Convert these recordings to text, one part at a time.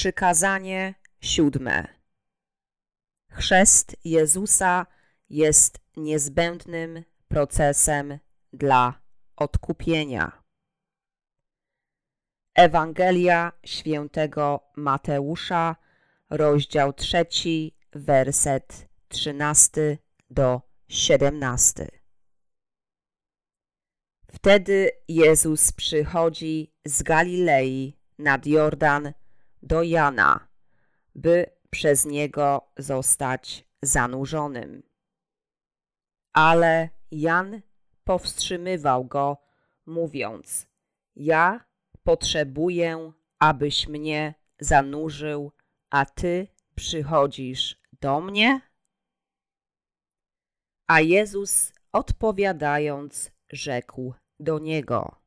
Przykazanie siódme. Chrzest Jezusa jest niezbędnym procesem dla odkupienia. Ewangelia świętego Mateusza, rozdział trzeci, werset trzynasty do siedemnasty. Wtedy Jezus przychodzi z Galilei nad Jordan do Jana, by przez niego zostać zanurzonym. Ale Jan powstrzymywał go, mówiąc: Ja potrzebuję, abyś mnie zanurzył, a ty przychodzisz do mnie? A Jezus odpowiadając, rzekł do niego: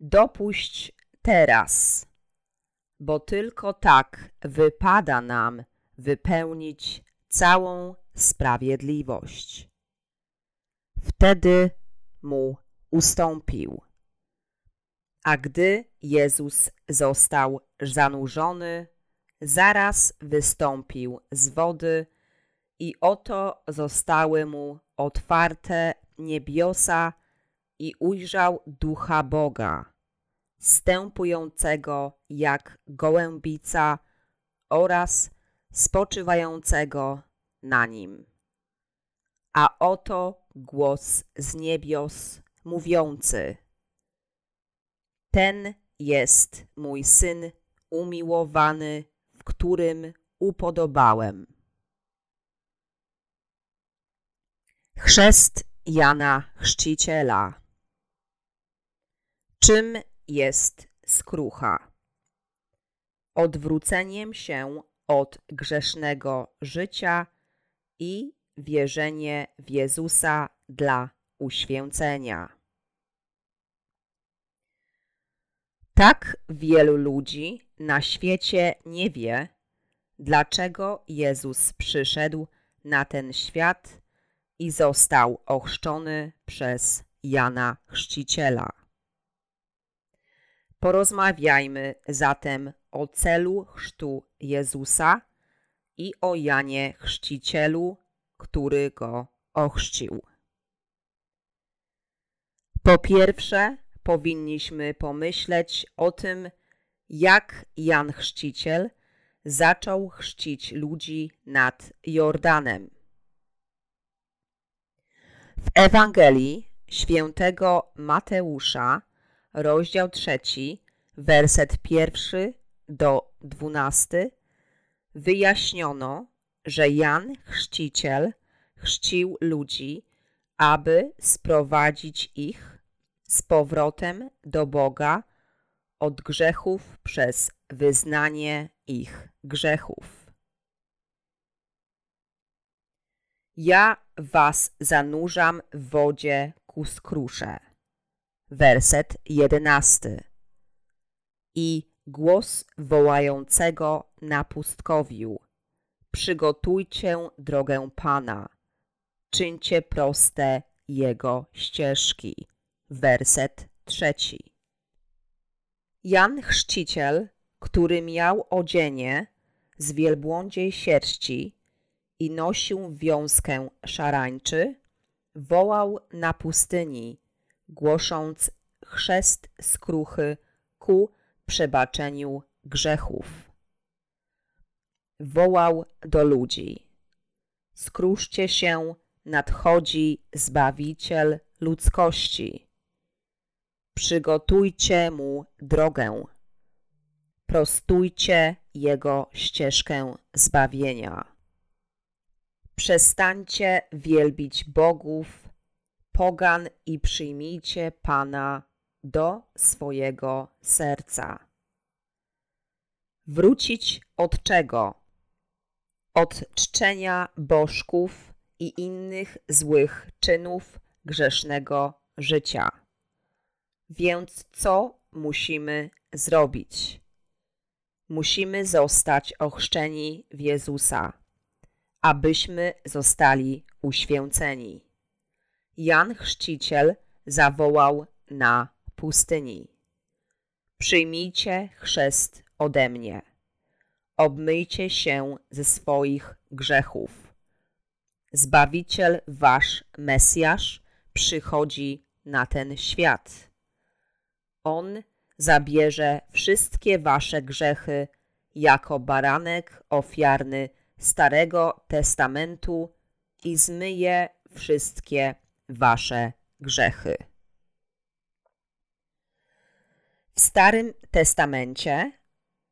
Dopuść teraz, bo tylko tak wypada nam wypełnić całą sprawiedliwość. Wtedy mu ustąpił. A gdy Jezus został zanurzony, zaraz wystąpił z wody i oto zostały mu otwarte niebiosa i ujrzał ducha Boga, stępującego jak gołębica oraz spoczywającego na nim. A oto głos z niebios mówiący: Ten jest mój syn umiłowany, w którym upodobałem. Chrzest Jana Chrzciciela. Czym jest skrucha? Odwróceniem się od grzesznego życia i wierzenie w Jezusa dla uświęcenia. Tak wielu ludzi na świecie nie wie, dlaczego Jezus przyszedł na ten świat i został ochrzczony przez Jana Chrzciciela. Porozmawiajmy zatem o celu chrztu Jezusa i o Janie Chrzcicielu, który go ochrzcił. Po pierwsze, powinniśmy pomyśleć o tym, jak Jan Chrzciciel zaczął chrzcić ludzi nad Jordanem. W Ewangelii świętego Mateusza, rozdział trzeci, werset pierwszy do dwunasty, wyjaśniono, że Jan Chrzciciel chrzcił ludzi, aby sprowadzić ich z powrotem do Boga od grzechów przez wyznanie ich grzechów. Ja was zanurzam w wodzie ku skrusze. Werset jedenasty. I głos wołającego na pustkowiu. Przygotujcie drogę Pana, czyńcie proste Jego ścieżki. Werset trzeci. Jan Chrzciciel, który miał odzienie z wielbłądziej sierści, i nosił wiązkę szarańczy, wołał na pustyni, głosząc chrzest skruchy ku przebaczeniu grzechów. Wołał do ludzi: Skruszcie się, nadchodzi Zbawiciel ludzkości. Przygotujcie mu drogę, prostujcie jego ścieżkę zbawienia. Przestańcie wielbić bogów, pogan i przyjmijcie Pana do swojego serca. Wrócić od czego? Od czczenia bożków i innych złych czynów grzesznego życia. Więc co musimy zrobić? Musimy zostać ochrzczeni w Jezusa abyśmy zostali uświęceni. Jan Chrzciciel zawołał na pustyni. Przyjmijcie chrzest ode mnie. Obmyjcie się ze swoich grzechów. Zbawiciel wasz Mesjasz przychodzi na ten świat. On zabierze wszystkie wasze grzechy jako baranek ofiarny Starego Testamentu i zmyje wszystkie wasze grzechy. W Starym Testamencie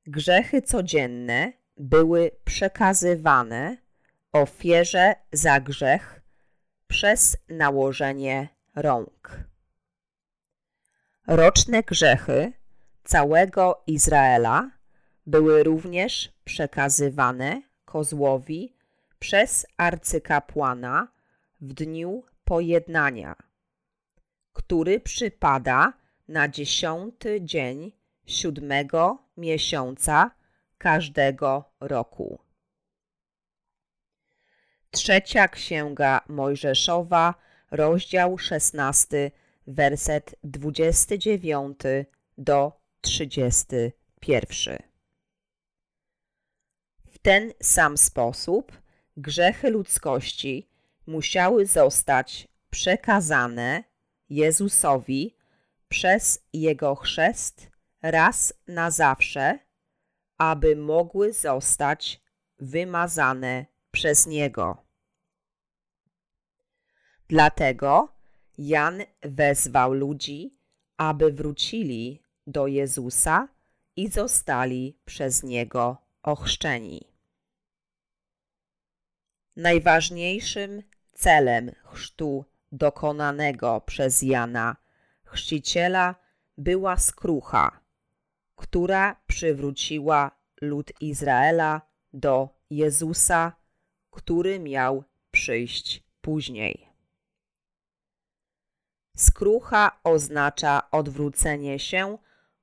grzechy codzienne były przekazywane ofierze za grzech przez nałożenie rąk. Roczne grzechy całego Izraela były również przekazywane kozłowi przez arcykapłana w dniu pojednania, który przypada na dziesiąty dzień siódmego miesiąca każdego roku. Trzecia Księga Mojżeszowa, rozdział 16, werset 29 do 31. W ten sam sposób grzechy ludzkości musiały zostać przekazane Jezusowi przez Jego chrzest raz na zawsze, aby mogły zostać wymazane przez Niego. Dlatego Jan wezwał ludzi, aby wrócili do Jezusa i zostali przez Niego ochrzczeni. Najważniejszym celem chrztu dokonanego przez Jana Chrzciciela była skrucha, która przywróciła lud Izraela do Jezusa, który miał przyjść później. Skrucha oznacza odwrócenie się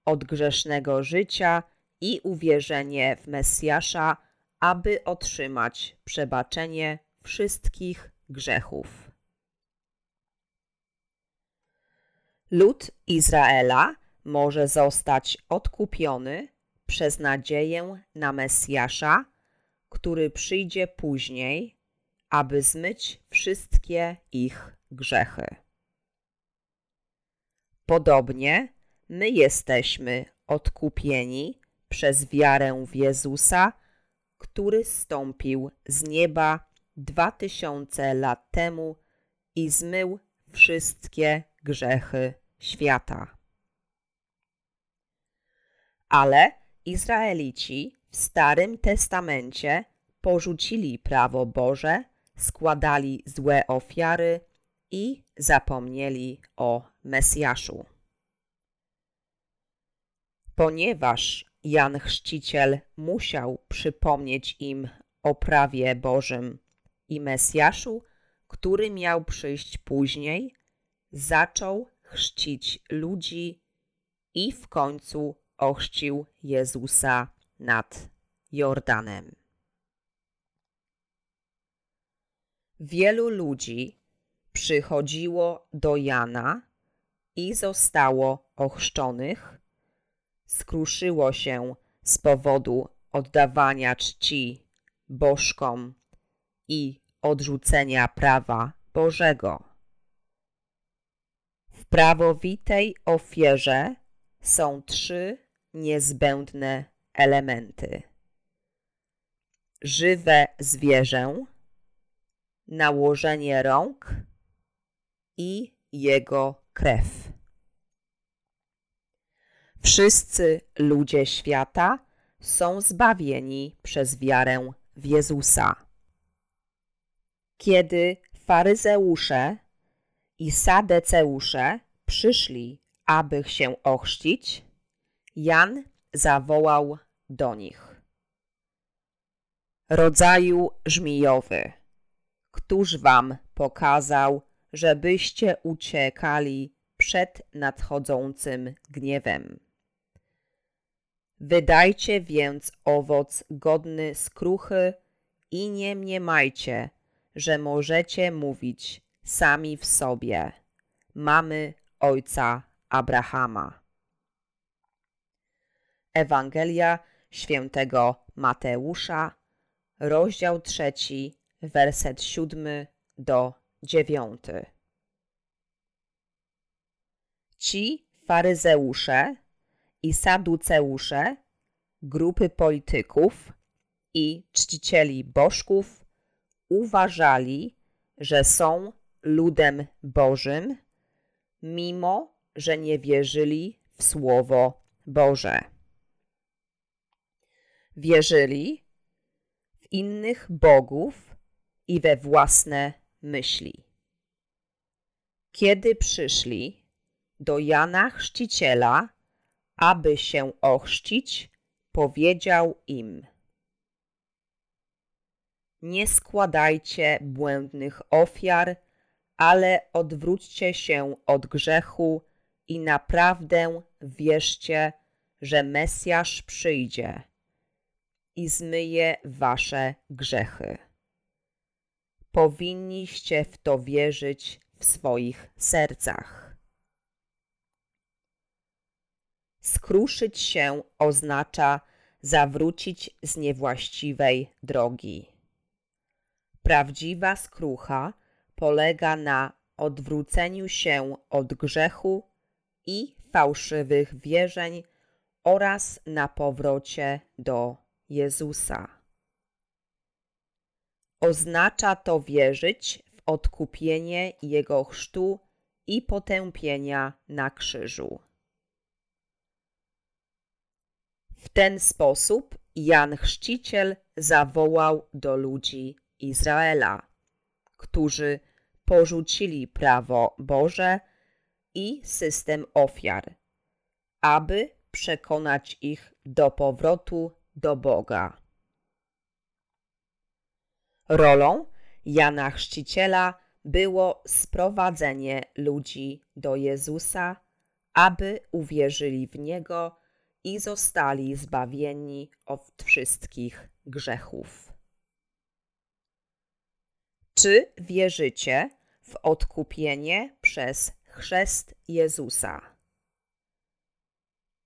od grzesznego życia i uwierzenie w Mesjasza, aby otrzymać przebaczenie wszystkich grzechów. Lud Izraela może zostać odkupiony przez nadzieję na Mesjasza, który przyjdzie później, aby zmyć wszystkie ich grzechy. Podobnie my jesteśmy odkupieni przez wiarę w Jezusa, który stąpił z nieba dwa tysiące lat temu i zmył wszystkie grzechy świata. Ale Izraelici w Starym Testamencie porzucili prawo Boże, składali złe ofiary i zapomnieli o Mesjaszu. Ponieważ Jan Chrzciciel musiał przypomnieć im o prawie Bożym i Mesjaszu, który miał przyjść później, zaczął chrzcić ludzi i w końcu ochrzcił Jezusa nad Jordanem. Wielu ludzi przychodziło do Jana i zostało ochrzczonych, skruszyło się z powodu oddawania czci bożkom i odrzucenia prawa Bożego. W prawowitej ofierze są trzy niezbędne elementy: żywe zwierzę, nałożenie rąk i jego krew. Wszyscy ludzie świata są zbawieni przez wiarę w Jezusa. Kiedy faryzeusze i sadeceusze przyszli, aby się ochrzcić, Jan zawołał do nich. Rodzaju żmijowy, któż wam pokazał, żebyście uciekali przed nadchodzącym gniewem. Wydajcie więc owoc godny skruchy i nie mniemajcie, że możecie mówić sami w sobie. Mamy ojca Abrahama. Ewangelia świętego Mateusza, rozdział trzeci, werset siódmy do dziewiąty. Ci faryzeusze i saduceusze, grupy polityków i czcicieli bożków uważali, że są ludem Bożym, mimo że nie wierzyli w Słowo Boże. Wierzyli w innych bogów i we własne myśli. Kiedy przyszli do Jana Chrzciciela, aby się ochrzcić, powiedział im: Nie składajcie błędnych ofiar, ale odwróćcie się od grzechu i naprawdę wierzcie, że Mesjasz przyjdzie i zmyje wasze grzechy. Powinniście w to wierzyć w swoich sercach. Skruszyć się oznacza zawrócić z niewłaściwej drogi. Prawdziwa skrucha polega na odwróceniu się od grzechu i fałszywych wierzeń oraz na powrocie do Jezusa. Oznacza to wierzyć w odkupienie Jego chrztu i potępienia na krzyżu. W ten sposób Jan Chrzciciel zawołał do ludzi Izraela, którzy porzucili prawo Boże i system ofiar, aby przekonać ich do powrotu do Boga. Rolą Jana Chrzciciela było sprowadzenie ludzi do Jezusa, aby uwierzyli w Niego i zostali zbawieni od wszystkich grzechów. Czy wierzycie w odkupienie przez chrzest Jezusa?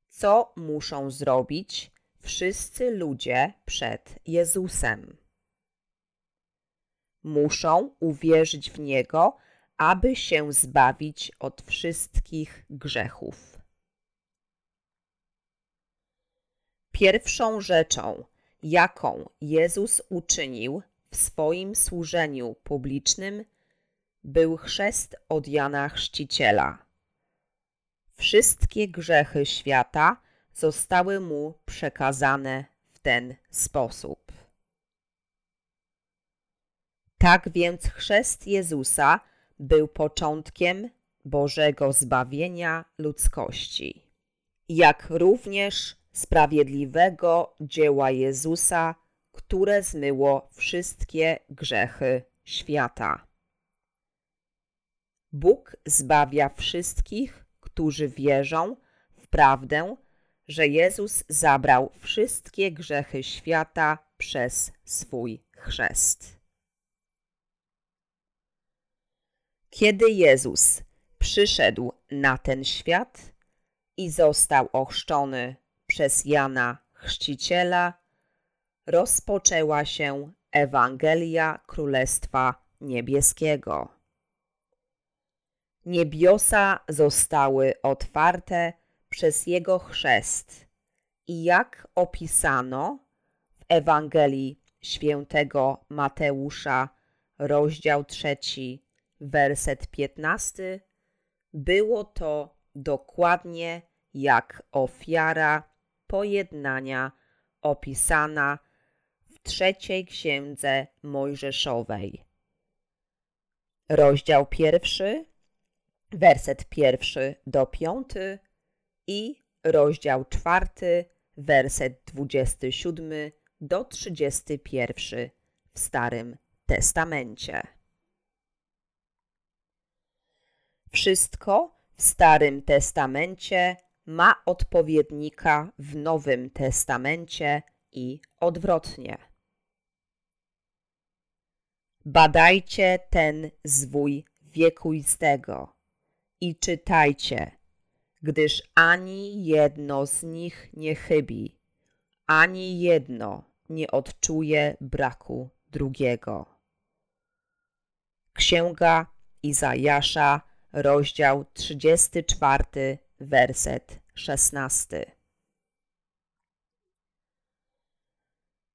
Co muszą zrobić wszyscy ludzie przed Jezusem? Muszą uwierzyć w Niego, aby się zbawić od wszystkich grzechów. Pierwszą rzeczą, jaką Jezus uczynił w swoim służeniu publicznym, był chrzest od Jana Chrzciciela. Wszystkie grzechy świata zostały mu przekazane w ten sposób. Tak więc chrzest Jezusa był początkiem Bożego zbawienia ludzkości, jak również sprawiedliwego dzieła Jezusa, które zmyło wszystkie grzechy świata. Bóg zbawia wszystkich, którzy wierzą w prawdę, że Jezus zabrał wszystkie grzechy świata przez swój chrzest. Kiedy Jezus przyszedł na ten świat i został ochrzczony przez Jana Chrzciciela, rozpoczęła się Ewangelia Królestwa Niebieskiego. Niebiosa zostały otwarte przez Jego chrzest i jak opisano w Ewangelii świętego Mateusza, rozdział trzeci, werset piętnasty, było to dokładnie jak ofiara pojednania opisana trzeciej księdze Mojżeszowej. Rozdział pierwszy, werset pierwszy do piąty i rozdział czwarty, werset dwudziesty siódmy do trzydziesty pierwszy w Starym Testamencie. Wszystko w Starym Testamencie ma odpowiednika w Nowym Testamencie i odwrotnie. Badajcie ten zwój wiekuistego i czytajcie, gdyż ani jedno z nich nie chybi, ani jedno nie odczuje braku drugiego. Księga Izajasza, rozdział 34, werset 16.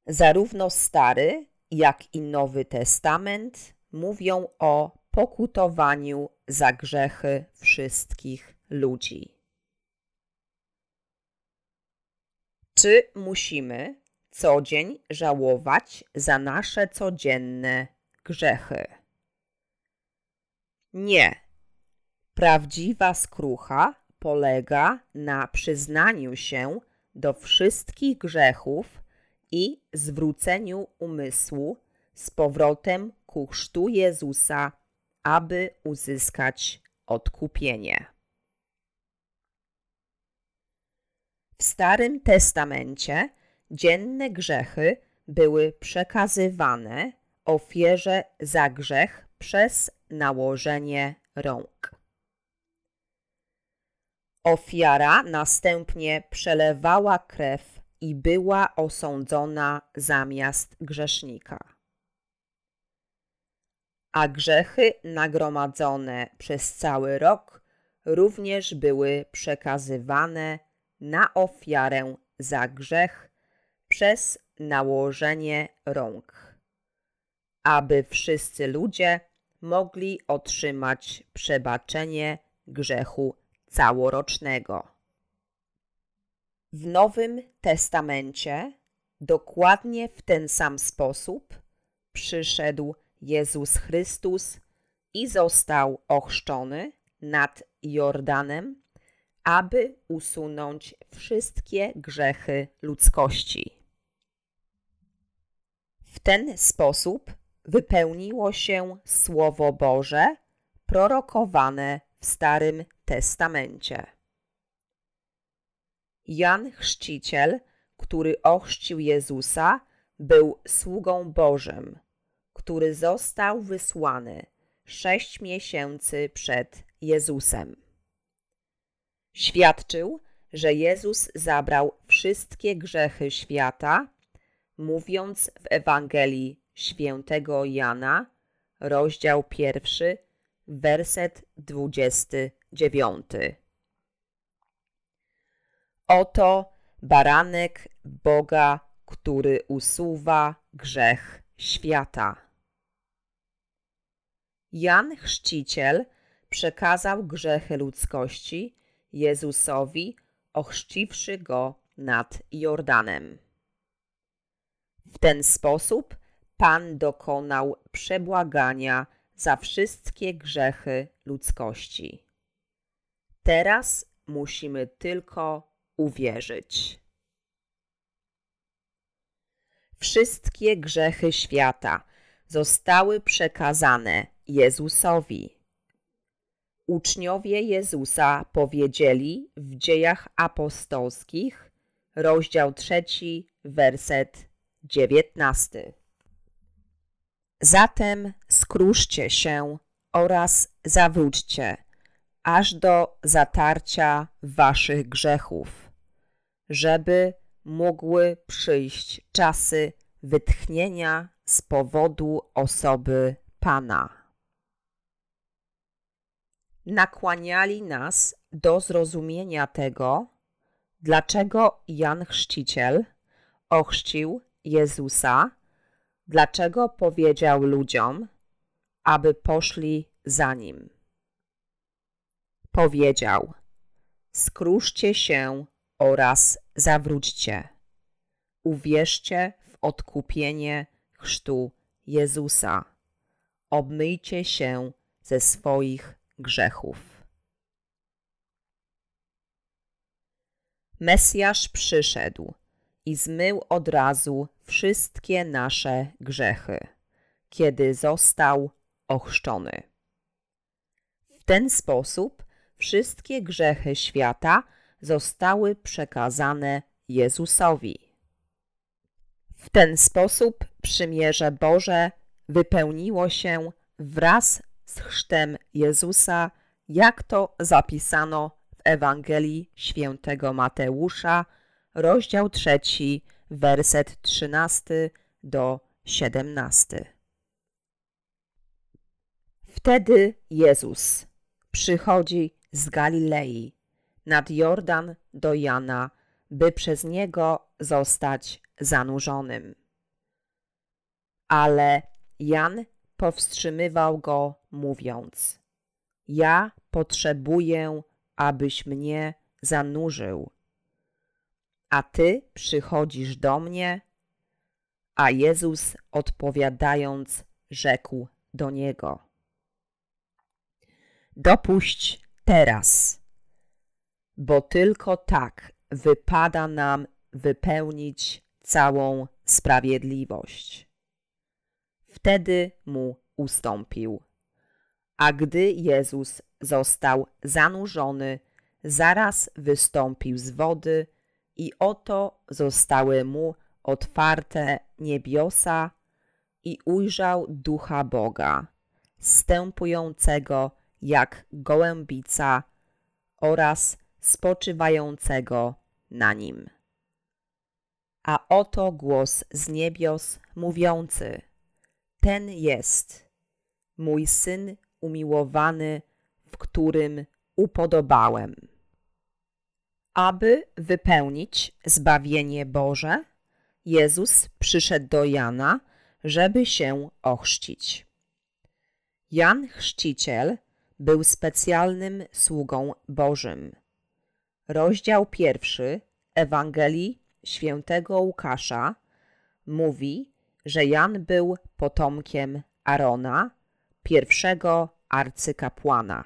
Zarówno Stary, jak i Nowy Testament mówią o pokutowaniu za grzechy wszystkich ludzi. Czy musimy co dzień żałować za nasze codzienne grzechy? Nie. Prawdziwa skrucha polega na przyznaniu się do wszystkich grzechów i zwróceniu umysłu z powrotem ku chrztu Jezusa, aby uzyskać odkupienie. W Starym Testamencie dzienne grzechy były przekazywane ofierze za grzech przez nałożenie rąk. Ofiara następnie przelewała krew i była osądzona zamiast grzesznika. A grzechy nagromadzone przez cały rok również były przekazywane na ofiarę za grzech przez nałożenie rąk, aby wszyscy ludzie mogli otrzymać przebaczenie grzechu całorocznego. W Nowym Testamencie dokładnie w ten sam sposób przyszedł Jezus Chrystus i został ochrzczony nad Jordanem, aby usunąć wszystkie grzechy ludzkości. W ten sposób wypełniło się Słowo Boże prorokowane w Starym Testamencie. Jan Chrzciciel, który ochrzcił Jezusa, był sługą Bożym, który został wysłany sześć miesięcy przed Jezusem. Świadczył, że Jezus zabrał wszystkie grzechy świata, mówiąc w Ewangelii świętego Jana, rozdział pierwszy, werset dwudziesty dziewiąty. Oto baranek Boga, który usuwa grzech świata. Jan Chrzciciel przekazał grzechy ludzkości Jezusowi, ochrzciwszy go nad Jordanem. W ten sposób Pan dokonał przebłagania za wszystkie grzechy ludzkości. Teraz musimy tylko uwierzyć. Wszystkie grzechy świata zostały przekazane Jezusowi. Uczniowie Jezusa powiedzieli w Dziejach Apostolskich, rozdział trzeci, werset dziewiętnasty. Zatem skruszcie się oraz zawróćcie, aż do zatarcia waszych grzechów, żeby mogły przyjść czasy wytchnienia z powodu osoby Pana. Nakłaniali nas do zrozumienia tego, dlaczego Jan Chrzciciel ochrzcił Jezusa, dlaczego powiedział ludziom, aby poszli za nim. Powiedział: Skruszcie się oraz zawróćcie. Uwierzcie w odkupienie chrztu Jezusa. Obmyjcie się ze swoich grzechów. Mesjasz przyszedł i zmył od razu wszystkie nasze grzechy, kiedy został ochrzczony. W ten sposób wszystkie grzechy świata zostały przekazane Jezusowi. W ten sposób przymierze Boże wypełniło się wraz z chrztem Jezusa, jak to zapisano w Ewangelii świętego Mateusza, rozdział trzeci, werset trzynasty do siedemnasty. Wtedy Jezus przychodzi z Galilei nad Jordan do Jana, by przez niego zostać zanurzonym. Ale Jan powstrzymywał go, mówiąc: Ja potrzebuję, abyś mnie zanurzył. A ty przychodzisz do mnie? A Jezus odpowiadając, rzekł do niego: Dopuść teraz, bo tylko tak wypada nam wypełnić całą sprawiedliwość. Wtedy mu ustąpił. A gdy Jezus został zanurzony, zaraz wystąpił z wody i oto zostały mu otwarte niebiosa i ujrzał ducha Boga, stępującego jak gołębica oraz spoczywającego na nim. A oto głos z niebios mówiący: Ten jest mój syn umiłowany, w którym upodobałem. Aby wypełnić zbawienie Boże, Jezus przyszedł do Jana, żeby się ochrzcić. Jan Chrzciciel był specjalnym sługą Bożym. Rozdział pierwszy Ewangelii świętego Łukasza mówi, że Jan był potomkiem Arona, pierwszego arcykapłana.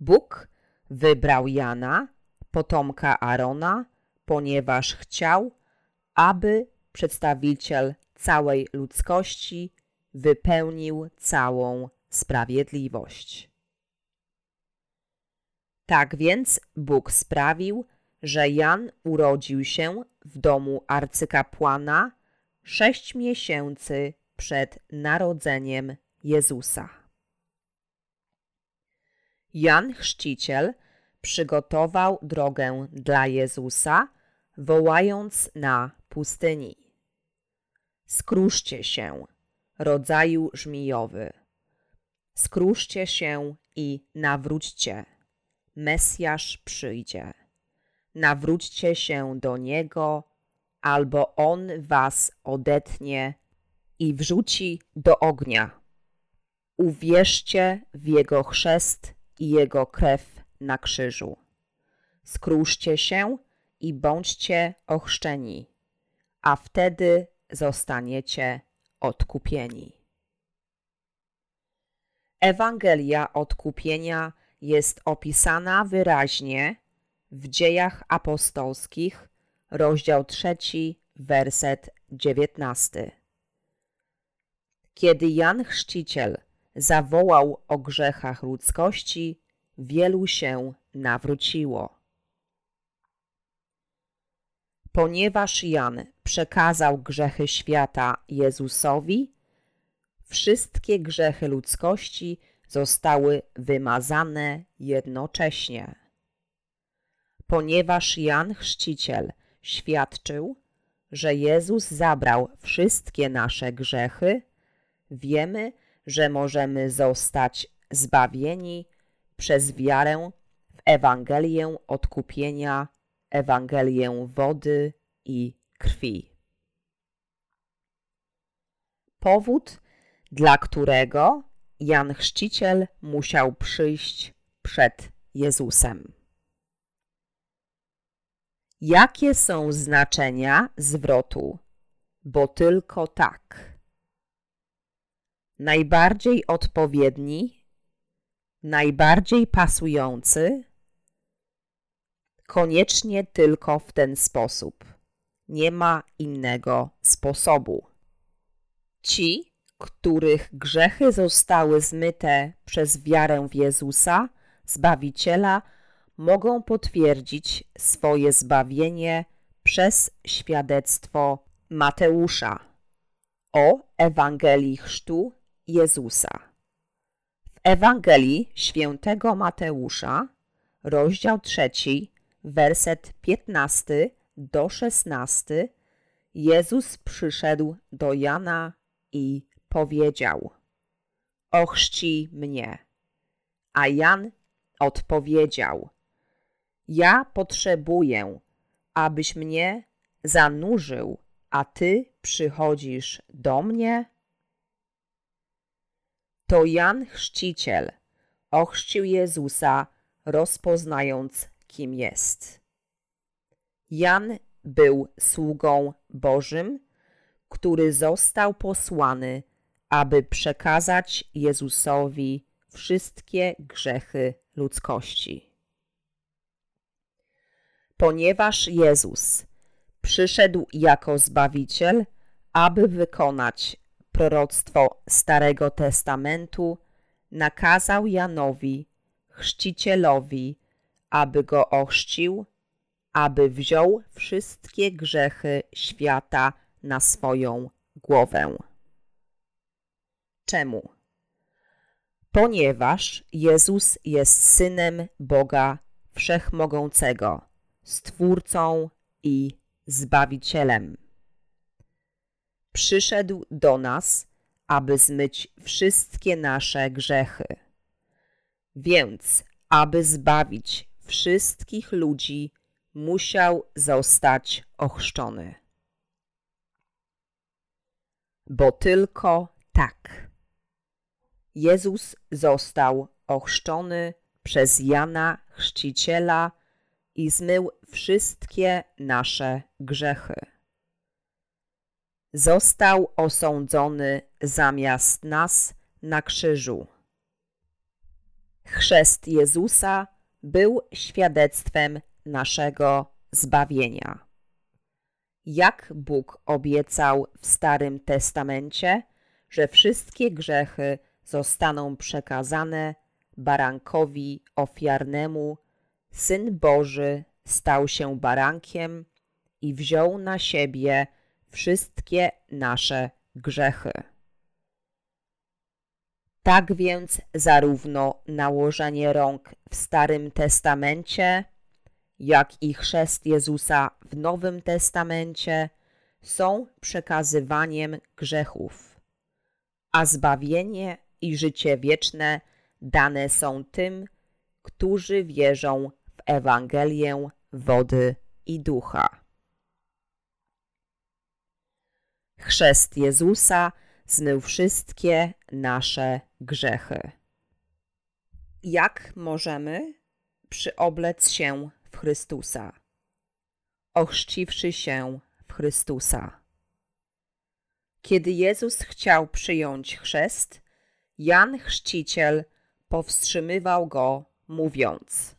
Bóg wybrał Jana, potomka Arona, ponieważ chciał, aby przedstawiciel całej ludzkości wypełnił całą sprawiedliwość. Tak więc Bóg sprawił, że Jan urodził się w domu arcykapłana sześć miesięcy przed narodzeniem Jezusa. Jan Chrzciciel przygotował drogę dla Jezusa, wołając na pustyni. Skruszcie się, rodzaju żmijowy. Skruszcie się i nawróćcie. Mesjasz przyjdzie. Nawróćcie się do Niego, albo On was odetnie i wrzuci do ognia. Uwierzcie w Jego chrzest i Jego krew na krzyżu. Skruszcie się i bądźcie ochrzczeni, a wtedy zostaniecie odkupieni. Ewangelia odkupienia jest opisana wyraźnie w Dziejach Apostolskich, rozdział trzeci, werset dziewiętnasty. Kiedy Jan Chrzciciel zawołał o grzechach ludzkości, wielu się nawróciło. Ponieważ Jan przekazał grzechy świata Jezusowi, wszystkie grzechy ludzkości zostały wymazane jednocześnie. Ponieważ Jan Chrzciciel świadczył, że Jezus zabrał wszystkie nasze grzechy, wiemy, że możemy zostać zbawieni przez wiarę w Ewangelię odkupienia, Ewangelię wody i krwi. Powód, dla którego Jan Chrzciciel musiał przyjść przed Jezusem. Jakie są znaczenia zwrotu? Bo tylko tak. Najbardziej odpowiedni, najbardziej pasujący, koniecznie tylko w ten sposób. Nie ma innego sposobu. Ci, których grzechy zostały zmyte przez wiarę w Jezusa, Zbawiciela, mogą potwierdzić swoje zbawienie przez świadectwo Mateusza o Ewangelii Chrztu Jezusa. W Ewangelii świętego Mateusza, rozdział trzeci, werset 15 do 16, Jezus przyszedł do Jana i powiedział: Ochrzci mnie. A Jan odpowiedział: Ja potrzebuję, abyś mnie zanurzył, a ty przychodzisz do mnie? To Jan Chrzciciel ochrzcił Jezusa, rozpoznając, kim jest. Jan był sługą Bożym, który został posłany, aby przekazać Jezusowi wszystkie grzechy ludzkości. Ponieważ Jezus przyszedł jako Zbawiciel, aby wykonać proroctwo Starego Testamentu, nakazał Janowi, chrzcicielowi, aby go ochrzcił, aby wziął wszystkie grzechy świata na swoją głowę. Czemu? Ponieważ Jezus jest synem Boga Wszechmogącego, Stwórcą i Zbawicielem. Przyszedł do nas, aby zmyć wszystkie nasze grzechy. Więc, aby zbawić wszystkich ludzi, musiał zostać ochrzczony. Bo tylko tak. Jezus został ochrzczony przez Jana Chrzciciela i zmył wszystkie nasze grzechy. Został osądzony zamiast nas na krzyżu. Chrzest Jezusa był świadectwem naszego zbawienia. Jak Bóg obiecał w Starym Testamencie, że wszystkie grzechy zostaną przekazane barankowi ofiarnemu, Syn Boży stał się barankiem i wziął na siebie wszystkie nasze grzechy. Tak więc zarówno nałożenie rąk w Starym Testamencie, jak i chrzest Jezusa w Nowym Testamencie są przekazywaniem grzechów, a zbawienie i życie wieczne dane są tym, którzy wierzą w Ewangelię wody i ducha. Chrzest Jezusa zmył wszystkie nasze grzechy. Jak możemy przyoblec się w Chrystusa, ochrzciwszy się w Chrystusa? Kiedy Jezus chciał przyjąć chrzest, Jan Chrzciciel powstrzymywał go, mówiąc: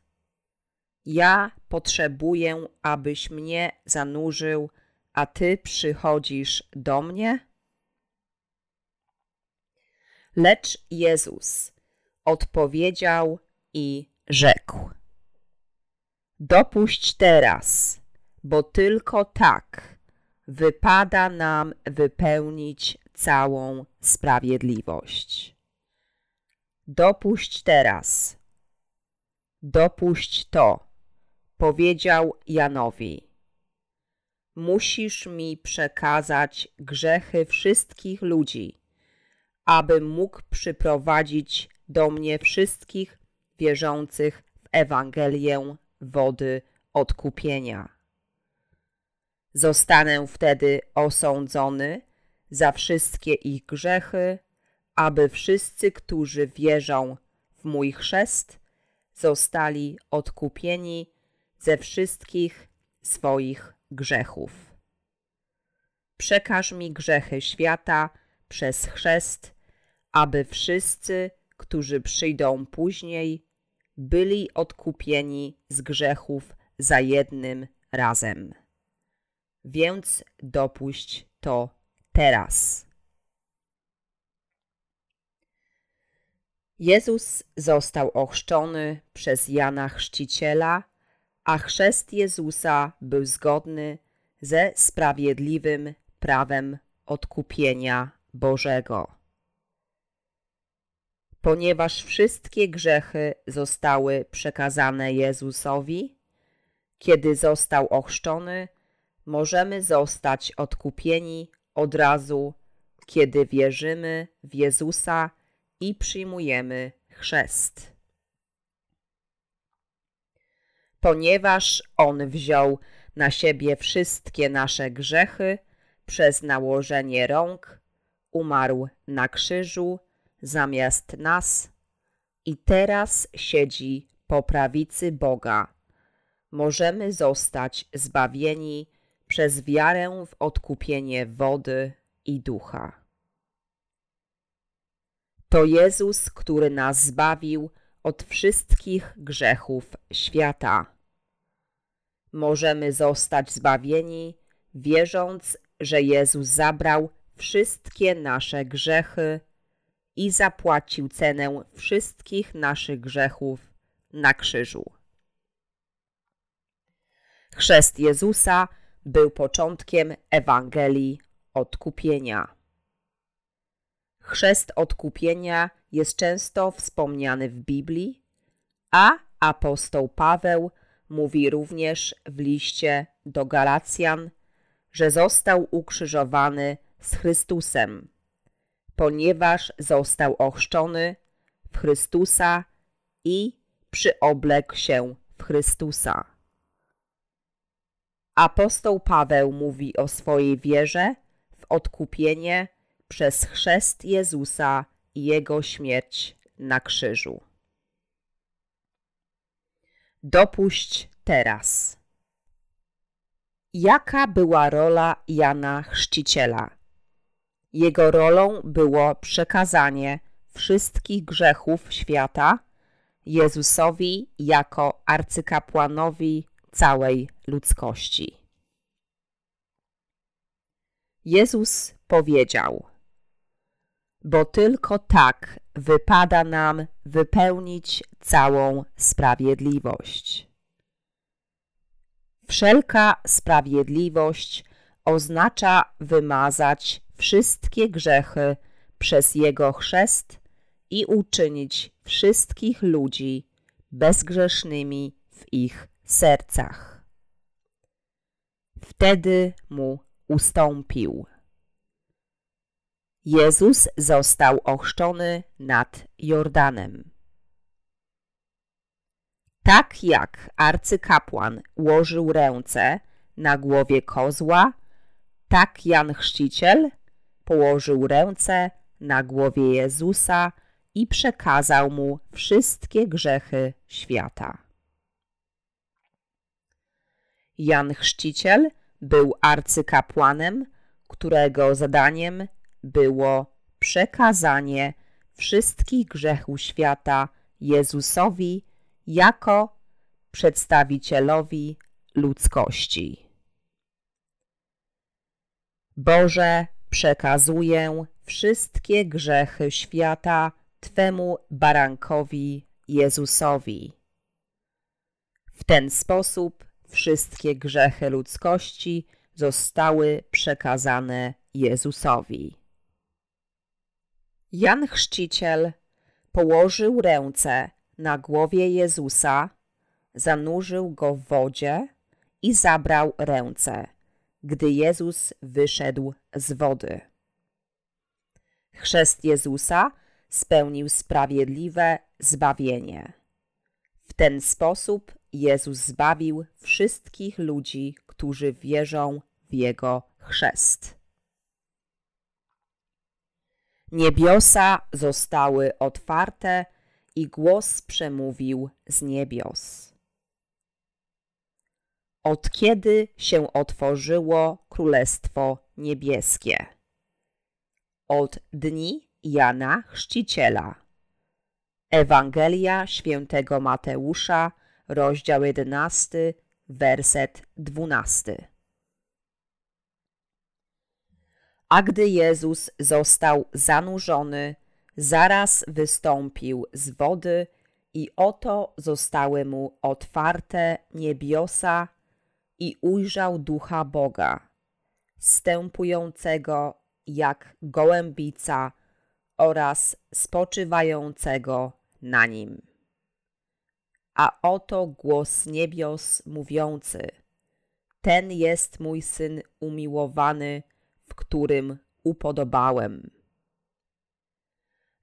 Ja potrzebuję, abyś mnie zanurzył a ty przychodzisz do mnie? Lecz Jezus odpowiedział i rzekł: Dopuść teraz, bo tylko tak wypada nam wypełnić całą sprawiedliwość. Dopuść teraz, dopuść to, powiedział Janowi musisz mi przekazać grzechy wszystkich ludzi, abym mógł przyprowadzić do mnie wszystkich wierzących w Ewangelię wody odkupienia. Zostanę wtedy osądzony za wszystkie ich grzechy, aby wszyscy, którzy wierzą w mój chrzest, zostali odkupieni ze wszystkich swoich grzechów. Przekaż mi grzechy świata przez chrzest, aby wszyscy, którzy przyjdą później, byli odkupieni z grzechów za jednym razem. Więc dopuść to teraz. Jezus został ochrzczony przez Jana Chrzciciela a chrzest Jezusa był zgodny ze sprawiedliwym prawem odkupienia Bożego. ponieważ wszystkie grzechy zostały przekazane Jezusowi, kiedy został ochrzczony, możemy zostać odkupieni od razu, kiedy wierzymy w Jezusa i przyjmujemy chrzest. Ponieważ On wziął na siebie wszystkie nasze grzechy przez nałożenie rąk, umarł na krzyżu zamiast nas i teraz siedzi po prawicy Boga. Możemy zostać zbawieni przez wiarę w odkupienie wody i ducha. To Jezus, który nas zbawił od wszystkich grzechów świata. Możemy zostać zbawieni, wierząc, że Jezus zabrał wszystkie nasze grzechy i zapłacił cenę wszystkich naszych grzechów na krzyżu. Chrzest Jezusa był początkiem Ewangelii odkupienia. Chrzest odkupienia jest często wspomniany w Biblii, a apostoł Paweł mówi również w liście do Galacjan, że został ukrzyżowany z Chrystusem, ponieważ został ochrzczony w Chrystusa i przyoblekł się w Chrystusa. Apostoł Paweł mówi o swojej wierze w odkupienie przez chrzest Jezusa i Jego śmierć na krzyżu. Dopuść teraz. Jaka była rola Jana Chrzciciela? Jego rolą było przekazanie wszystkich grzechów świata Jezusowi jako arcykapłanowi całej ludzkości. Jezus powiedział: Bo tylko tak wypada nam wypełnić całą sprawiedliwość. Wszelka sprawiedliwość oznacza wymazać wszystkie grzechy przez Jego chrzest i uczynić wszystkich ludzi bezgrzesznymi w ich sercach. Wtedy mu ustąpił. Jezus został ochrzczony nad Jordanem. Tak jak arcykapłan łożył ręce na głowie kozła, tak Jan Chrzciciel położył ręce na głowie Jezusa i przekazał mu wszystkie grzechy świata. Jan Chrzciciel był arcykapłanem, którego zadaniem było przekazanie wszystkich grzechów świata Jezusowi jako przedstawicielowi ludzkości. Boże, przekazuję wszystkie grzechy świata Twemu barankowi Jezusowi. W ten sposób wszystkie grzechy ludzkości zostały przekazane Jezusowi. Jan Chrzciciel położył ręce na głowie Jezusa, zanurzył go w wodzie i zabrał ręce, gdy Jezus wyszedł z wody. Chrzest Jezusa spełnił sprawiedliwe zbawienie. W ten sposób Jezus zbawił wszystkich ludzi, którzy wierzą w Jego chrzest. Niebiosa zostały otwarte i głos przemówił z niebios. Od kiedy się otworzyło Królestwo Niebieskie? Od dni Jana Chrzciciela. Ewangelia świętego Mateusza, rozdział 11, werset 12. A gdy Jezus został zanurzony, zaraz wystąpił z wody i oto zostały mu otwarte niebiosa i ujrzał ducha Boga, stępującego jak gołębica oraz spoczywającego na nim. A oto głos niebios mówiący: Ten jest mój syn umiłowany, w którym upodobałem.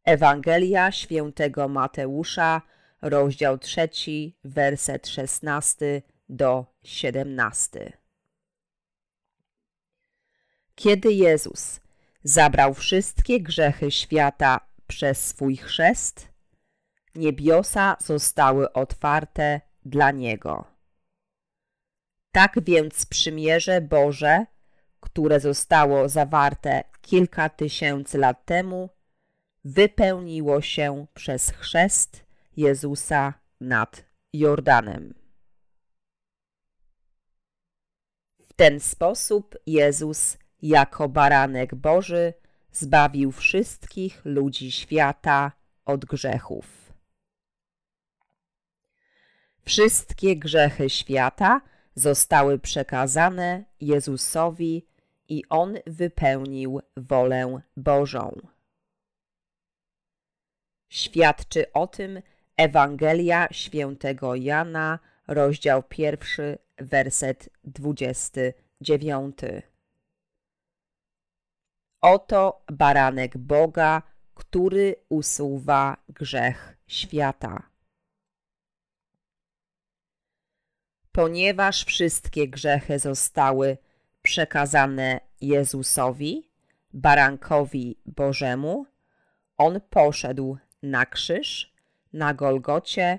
Ewangelia świętego Mateusza, rozdział trzeci, werset szesnasty do siedemnasty. Kiedy Jezus zabrał wszystkie grzechy świata przez swój chrzest, niebiosa zostały otwarte dla Niego. Tak więc przymierze Boże, które zostało zawarte kilka tysięcy lat temu, wypełniło się przez chrzest Jezusa nad Jordanem. W ten sposób Jezus jako baranek Boży zbawił wszystkich ludzi świata od grzechów. Wszystkie grzechy świata zostały przekazane Jezusowi i On wypełnił wolę Bożą. Świadczy o tym Ewangelia świętego Jana, rozdział pierwszy, werset dwudziesty dziewiąty. Oto baranek Boga, który usuwa grzech świata. Ponieważ wszystkie grzechy zostały przekazane Jezusowi, barankowi Bożemu, on poszedł na krzyż, na Golgocie,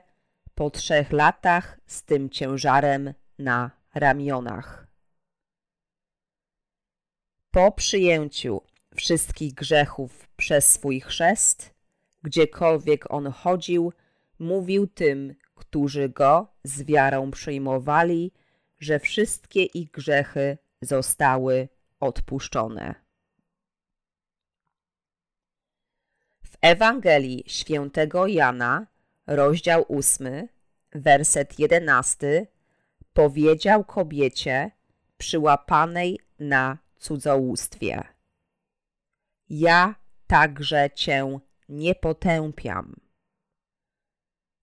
po trzech latach z tym ciężarem na ramionach. Po przyjęciu wszystkich grzechów przez swój chrzest, gdziekolwiek on chodził, mówił tym, którzy go z wiarą przyjmowali, że wszystkie ich grzechy zostały odpuszczone. W Ewangelii świętego Jana, rozdział 8, werset 11, powiedział kobiecie przyłapanej na cudzołóstwie. Ja także cię nie potępiam.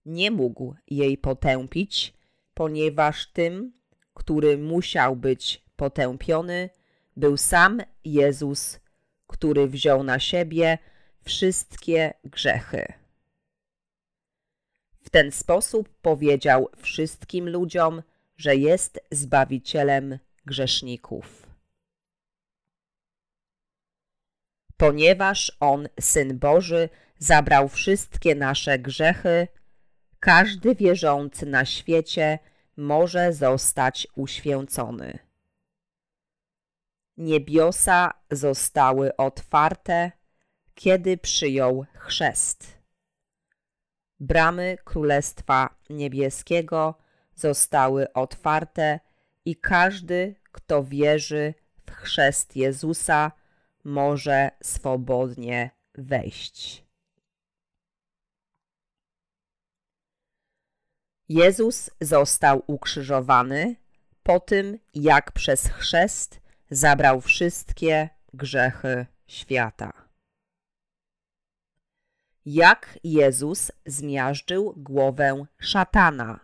Nie mógł jej potępić, ponieważ tym, który musiał być potępiony, był sam Jezus, który wziął na siebie wszystkie grzechy. W ten sposób powiedział wszystkim ludziom, że jest zbawicielem grzeszników. Ponieważ On, Syn Boży, zabrał wszystkie nasze grzechy, każdy wierzący na świecie może zostać uświęcony. Niebiosa zostały otwarte, kiedy przyjął chrzest. Bramy Królestwa Niebieskiego zostały otwarte i każdy, kto wierzy w chrzest Jezusa, może swobodnie wejść. Jezus został ukrzyżowany po tym, jak przez chrzest zabrał wszystkie grzechy świata. Jak Jezus zmiażdżył głowę szatana.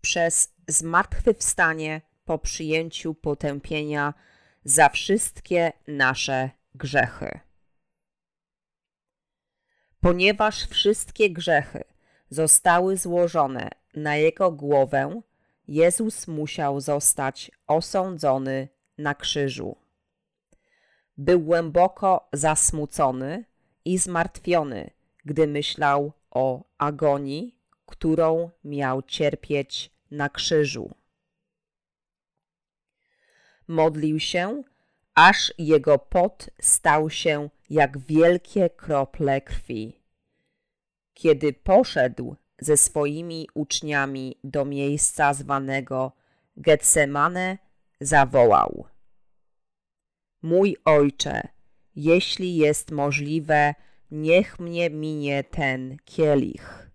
Przez zmartwychwstanie po przyjęciu potępienia za wszystkie nasze grzechy. Ponieważ wszystkie grzechy zostały złożone na Jego głowę, Jezus musiał zostać osądzony na krzyżu. Był głęboko zasmucony i zmartwiony, gdy myślał o agonii, którą miał cierpieć na krzyżu. Modlił się, aż jego pot stał się jak wielkie krople krwi. Kiedy poszedł ze swoimi uczniami do miejsca zwanego Getsemane, zawołał: Mój ojcze, jeśli jest możliwe, niech mnie minie ten kielich.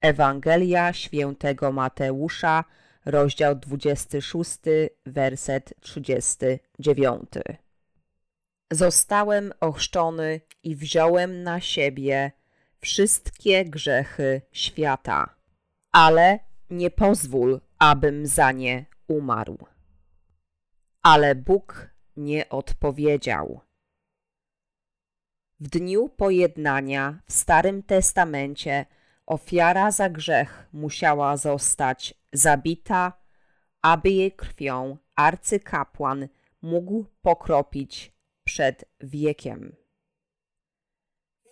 Ewangelia świętego Mateusza, rozdział 26, werset 39. Zostałem ochrzczony i wziąłem na siebie wszystkie grzechy świata, ale nie pozwól, abym za nie umarł. Ale Bóg nie odpowiedział. W dniu pojednania w Starym Testamencie ofiara za grzech musiała zostać zabita, aby jej krwią arcykapłan mógł pokropić przed wiekiem.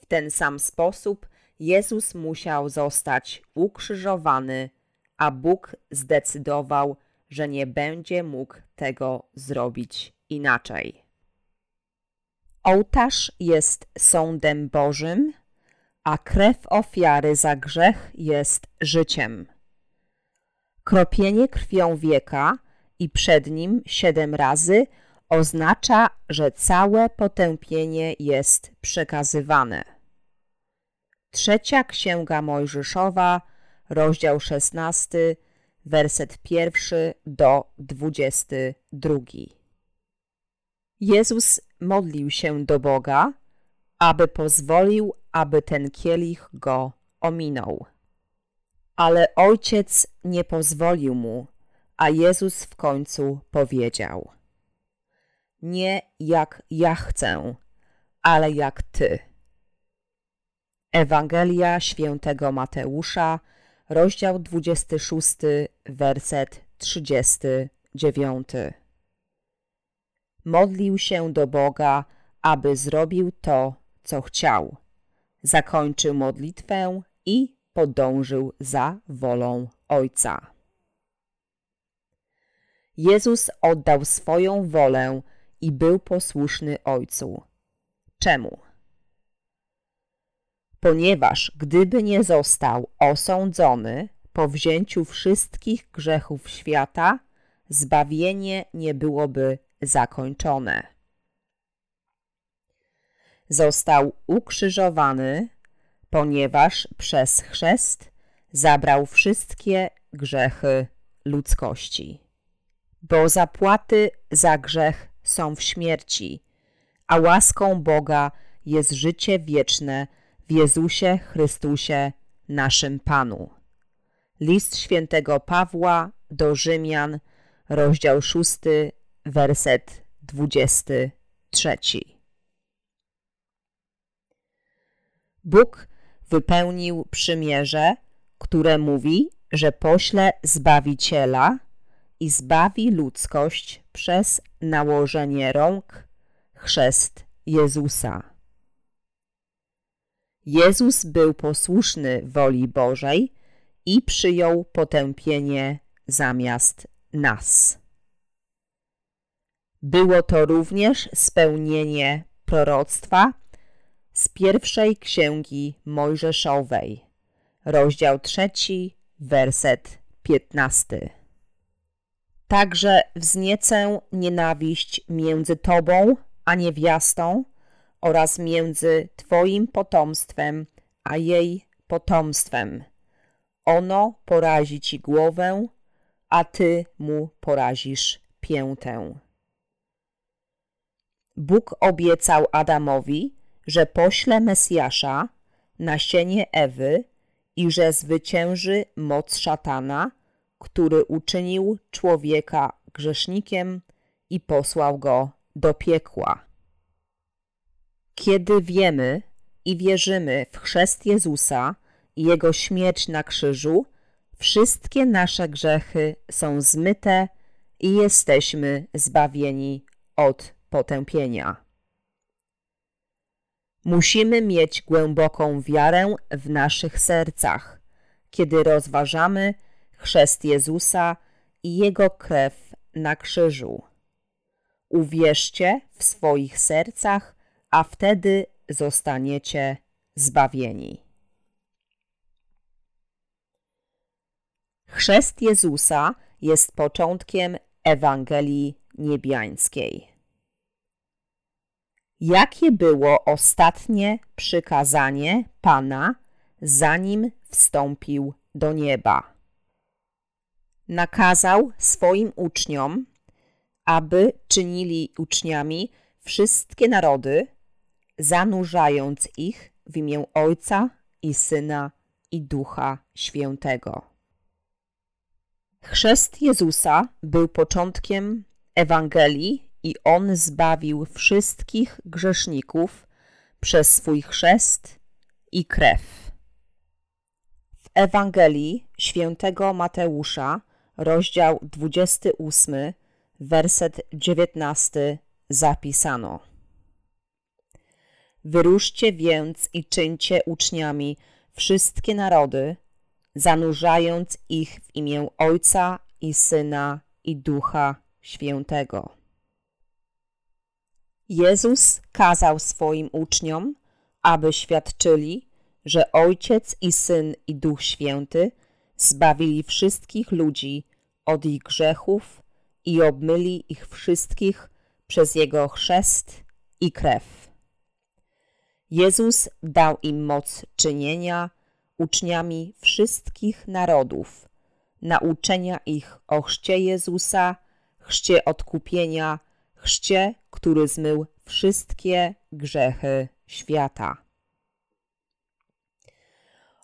W ten sam sposób Jezus musiał zostać ukrzyżowany, a Bóg zdecydował, że nie będzie mógł tego zrobić inaczej. Ołtarz jest sądem Bożym, a krew ofiary za grzech jest życiem. Kropienie krwią wieka i przed nim siedem razy oznacza, że całe potępienie jest przekazywane. Trzecia Księga Mojżeszowa, rozdział 16, werset pierwszy do 22. Jezus modlił się do Boga, aby pozwolił, aby ten kielich go ominął. Ale ojciec nie pozwolił mu, a Jezus w końcu powiedział: Nie jak ja chcę, ale jak ty. Ewangelia świętego Mateusza, rozdział 26, werset 39. Modlił się do Boga, aby zrobił to, co chciał. Zakończył modlitwę i podążył za wolą Ojca. Jezus oddał swoją wolę i był posłuszny Ojcu. Czemu? Ponieważ gdyby nie został osądzony po wzięciu wszystkich grzechów świata, zbawienie nie byłoby zakończone. Został ukrzyżowany, ponieważ przez chrzest zabrał wszystkie grzechy ludzkości. Bo zapłaty za grzech są w śmierci, a łaską Boga jest życie wieczne w Jezusie Chrystusie, naszym Panu. List świętego Pawła do Rzymian, rozdział 6, werset 23. Bóg wypełnił przymierze, które mówi, że pośle Zbawiciela i zbawi ludzkość przez nałożenie rąk chrzest Jezusa. Jezus był posłuszny woli Bożej i przyjął potępienie zamiast nas. Było to również spełnienie proroctwa z pierwszej księgi Mojżeszowej, rozdział trzeci, werset piętnasty. Także wzniecę nienawiść między Tobą a niewiastą oraz między Twoim potomstwem a jej potomstwem. Ono porazi Ci głowę, a Ty mu porazisz piętę. Bóg obiecał Adamowi, że pośle Mesjasza, nasienie Ewy i że zwycięży moc szatana, który uczynił człowieka grzesznikiem i posłał go do piekła. Kiedy wiemy i wierzymy w chrzest Jezusa i Jego śmierć na krzyżu, wszystkie nasze grzechy są zmyte i jesteśmy zbawieni od potępienia. Musimy mieć głęboką wiarę w naszych sercach, kiedy rozważamy chrzest Jezusa i Jego krew na krzyżu. Uwierzcie w swoich sercach, a wtedy zostaniecie zbawieni. Chrzest Jezusa jest początkiem Ewangelii niebiańskiej. Jakie było ostatnie przykazanie Pana, zanim wstąpił do nieba? Nakazał swoim uczniom, aby czynili uczniami wszystkie narody, zanurzając ich w imię Ojca i Syna i Ducha Świętego. Chrzest Jezusa był początkiem Ewangelii i On zbawił wszystkich grzeszników przez swój chrzest i krew. W Ewangelii świętego Mateusza, rozdział 28, werset 19 zapisano. Wyruszcie więc i czyńcie uczniami wszystkie narody, zanurzając ich w imię Ojca i Syna i Ducha Świętego. Jezus kazał swoim uczniom, aby świadczyli, że Ojciec i Syn i Duch Święty zbawili wszystkich ludzi od ich grzechów i obmyli ich wszystkich przez Jego chrzest i krew. Jezus dał im moc czynienia uczniami wszystkich narodów, nauczenia ich o chrzcie Jezusa, chrzcie odkupienia, chrzcie, który zmył wszystkie grzechy świata.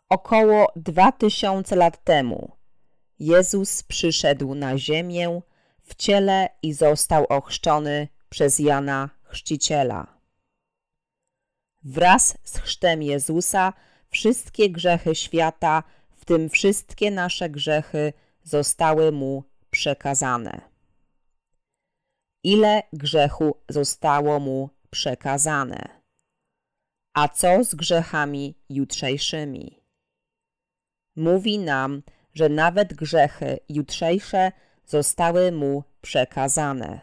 Około dwa tysiące lat temu Jezus przyszedł na ziemię w ciele i został ochrzczony przez Jana Chrzciciela. Wraz z chrztem Jezusa wszystkie grzechy świata, w tym wszystkie nasze grzechy, zostały mu przekazane. Ile grzechu zostało mu przekazane? A co z grzechami jutrzejszymi? Mówi nam, że nawet grzechy jutrzejsze zostały mu przekazane.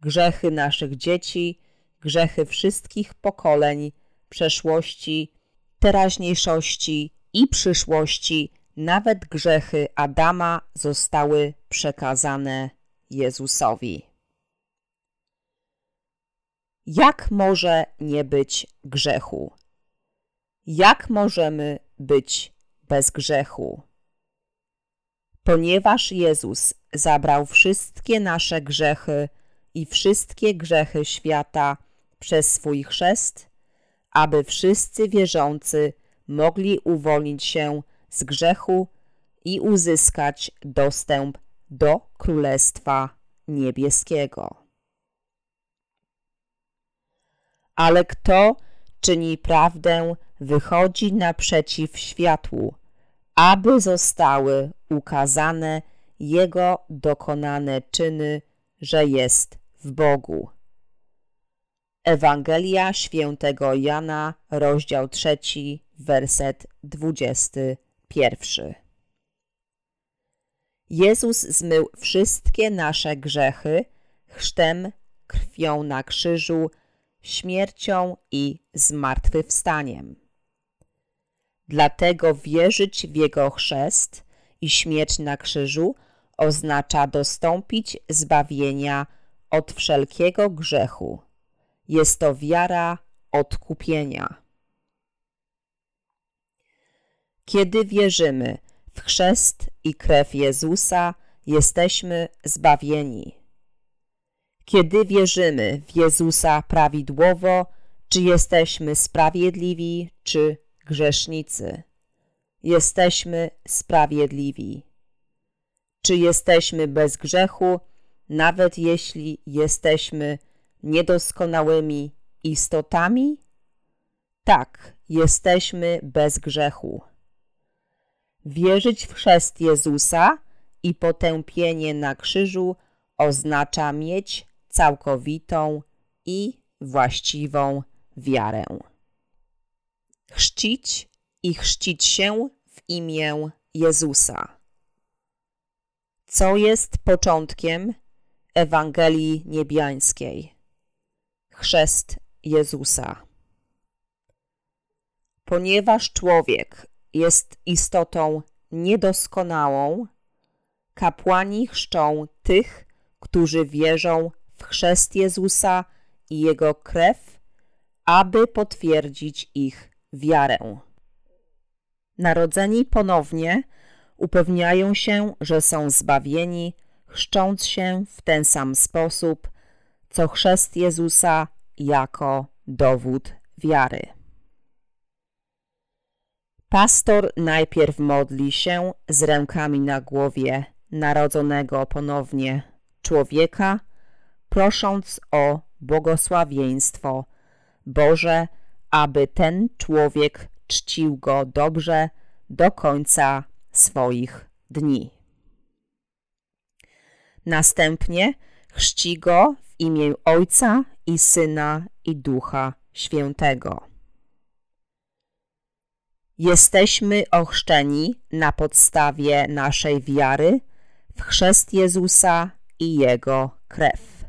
Grzechy naszych dzieci, grzechy wszystkich pokoleń, przeszłości, teraźniejszości i przyszłości, nawet grzechy Adama zostały przekazane Jezusowi. Jak może nie być grzechu? Jak możemy być bez grzechu? Ponieważ Jezus zabrał wszystkie nasze grzechy i wszystkie grzechy świata przez swój chrzest, aby wszyscy wierzący mogli uwolnić się z grzechu i uzyskać dostęp do Królestwa Niebieskiego. Ale kto czyni prawdę, wychodzi naprzeciw światłu, aby zostały ukazane Jego dokonane czyny, że jest w Bogu. Ewangelia świętego Jana, rozdział trzeci, werset dwudziesty pierwszy. Jezus zmył wszystkie nasze grzechy chrztem, krwią na krzyżu, śmiercią i zmartwychwstaniem. Dlatego wierzyć w Jego chrzest i śmierć na krzyżu oznacza dostąpić zbawienia od wszelkiego grzechu. Jest to wiara odkupienia. Kiedy wierzymy w chrzest i krew Jezusa, jesteśmy zbawieni. Kiedy wierzymy w Jezusa prawidłowo, czy jesteśmy sprawiedliwi, czy grzesznicy? Jesteśmy sprawiedliwi. Czy jesteśmy bez grzechu, nawet jeśli jesteśmy niedoskonałymi istotami? Tak, jesteśmy bez grzechu. Wierzyć w chrzest Jezusa i potępienie na krzyżu oznacza mieć całkowitą i właściwą wiarę. Chrzcić i chrzcić się w imię Jezusa. Co jest początkiem Ewangelii Niebiańskiej? Chrzest Jezusa. Ponieważ człowiek jest istotą niedoskonałą, kapłani chrzczą tych, którzy wierzą w chrzest Jezusa i Jego krew, aby potwierdzić ich wiarę. Narodzeni ponownie upewniają się, że są zbawieni, chrzcząc się w ten sam sposób, co chrzest Jezusa jako dowód wiary. Pastor najpierw modli się z rękami na głowie narodzonego ponownie człowieka, prosząc o błogosławieństwo Boże, aby ten człowiek czcił go dobrze do końca swoich dni. Następnie chrzci go w imię Ojca i Syna i Ducha Świętego. Jesteśmy ochrzczeni na podstawie naszej wiary w chrzest Jezusa i Jego krew.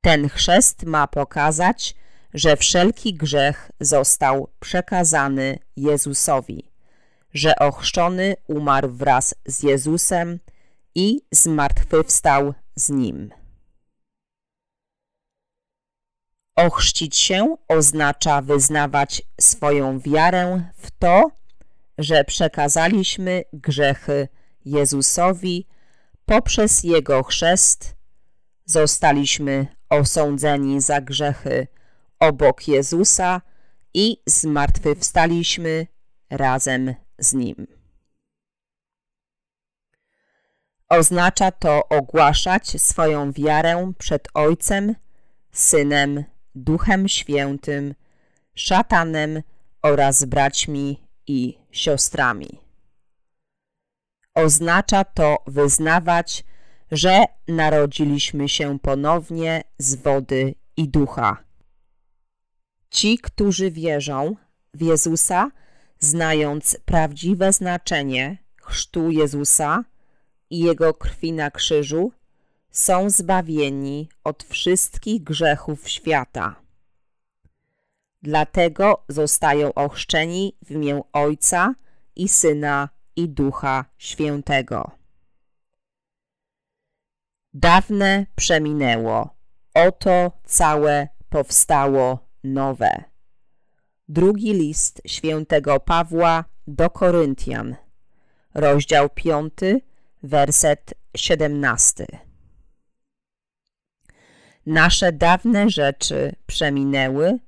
Ten chrzest ma pokazać, że wszelki grzech został przekazany Jezusowi, że ochrzczony umarł wraz z Jezusem i zmartwychwstał z Nim. Ochrzcić się oznacza wyznawać swoją wiarę w to, że przekazaliśmy grzechy Jezusowi poprzez Jego chrzest, zostaliśmy osądzeni za grzechy obok Jezusa i zmartwychwstaliśmy razem z Nim. Oznacza to ogłaszać swoją wiarę przed Ojcem, Synem, Duchem Świętym, szatanem oraz braćmi i siostrami. Oznacza to wyznawać, że narodziliśmy się ponownie z wody i ducha. Ci, którzy wierzą w Jezusa, znając prawdziwe znaczenie chrztu Jezusa i Jego krwi na krzyżu, są zbawieni od wszystkich grzechów świata. Dlatego zostają ochrzczeni w imię Ojca i Syna i Ducha Świętego. Dawne przeminęło, oto całe powstało nowe. Drugi list świętego Pawła do Koryntian, rozdział 5, werset 17. Nasze dawne rzeczy przeminęły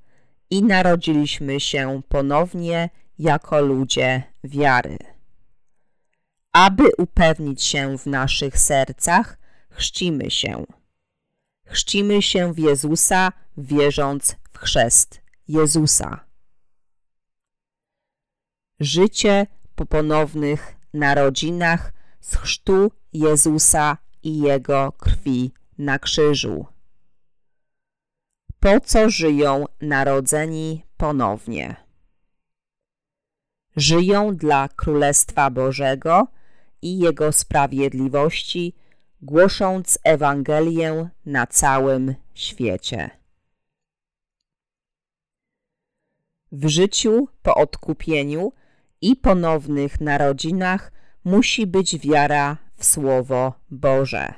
i narodziliśmy się ponownie jako ludzie wiary. Aby upewnić się w naszych sercach, chrzcimy się. Chrzcimy się w Jezusa, wierząc w chrzest Jezusa. Życie po ponownych narodzinach z chrztu Jezusa i Jego krwi na krzyżu. Po co żyją narodzeni ponownie? Żyją dla Królestwa Bożego i Jego sprawiedliwości, głosząc Ewangelię na całym świecie. W życiu po odkupieniu i ponownych narodzinach musi być wiara w Słowo Boże.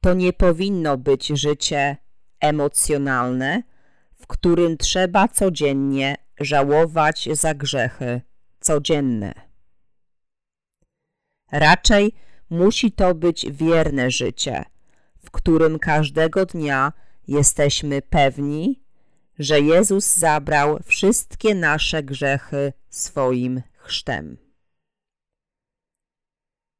To nie powinno być życie emocjonalne, w którym trzeba codziennie żałować za grzechy codzienne. Raczej musi to być wierne życie, w którym każdego dnia jesteśmy pewni, że Jezus zabrał wszystkie nasze grzechy swoim chrztem.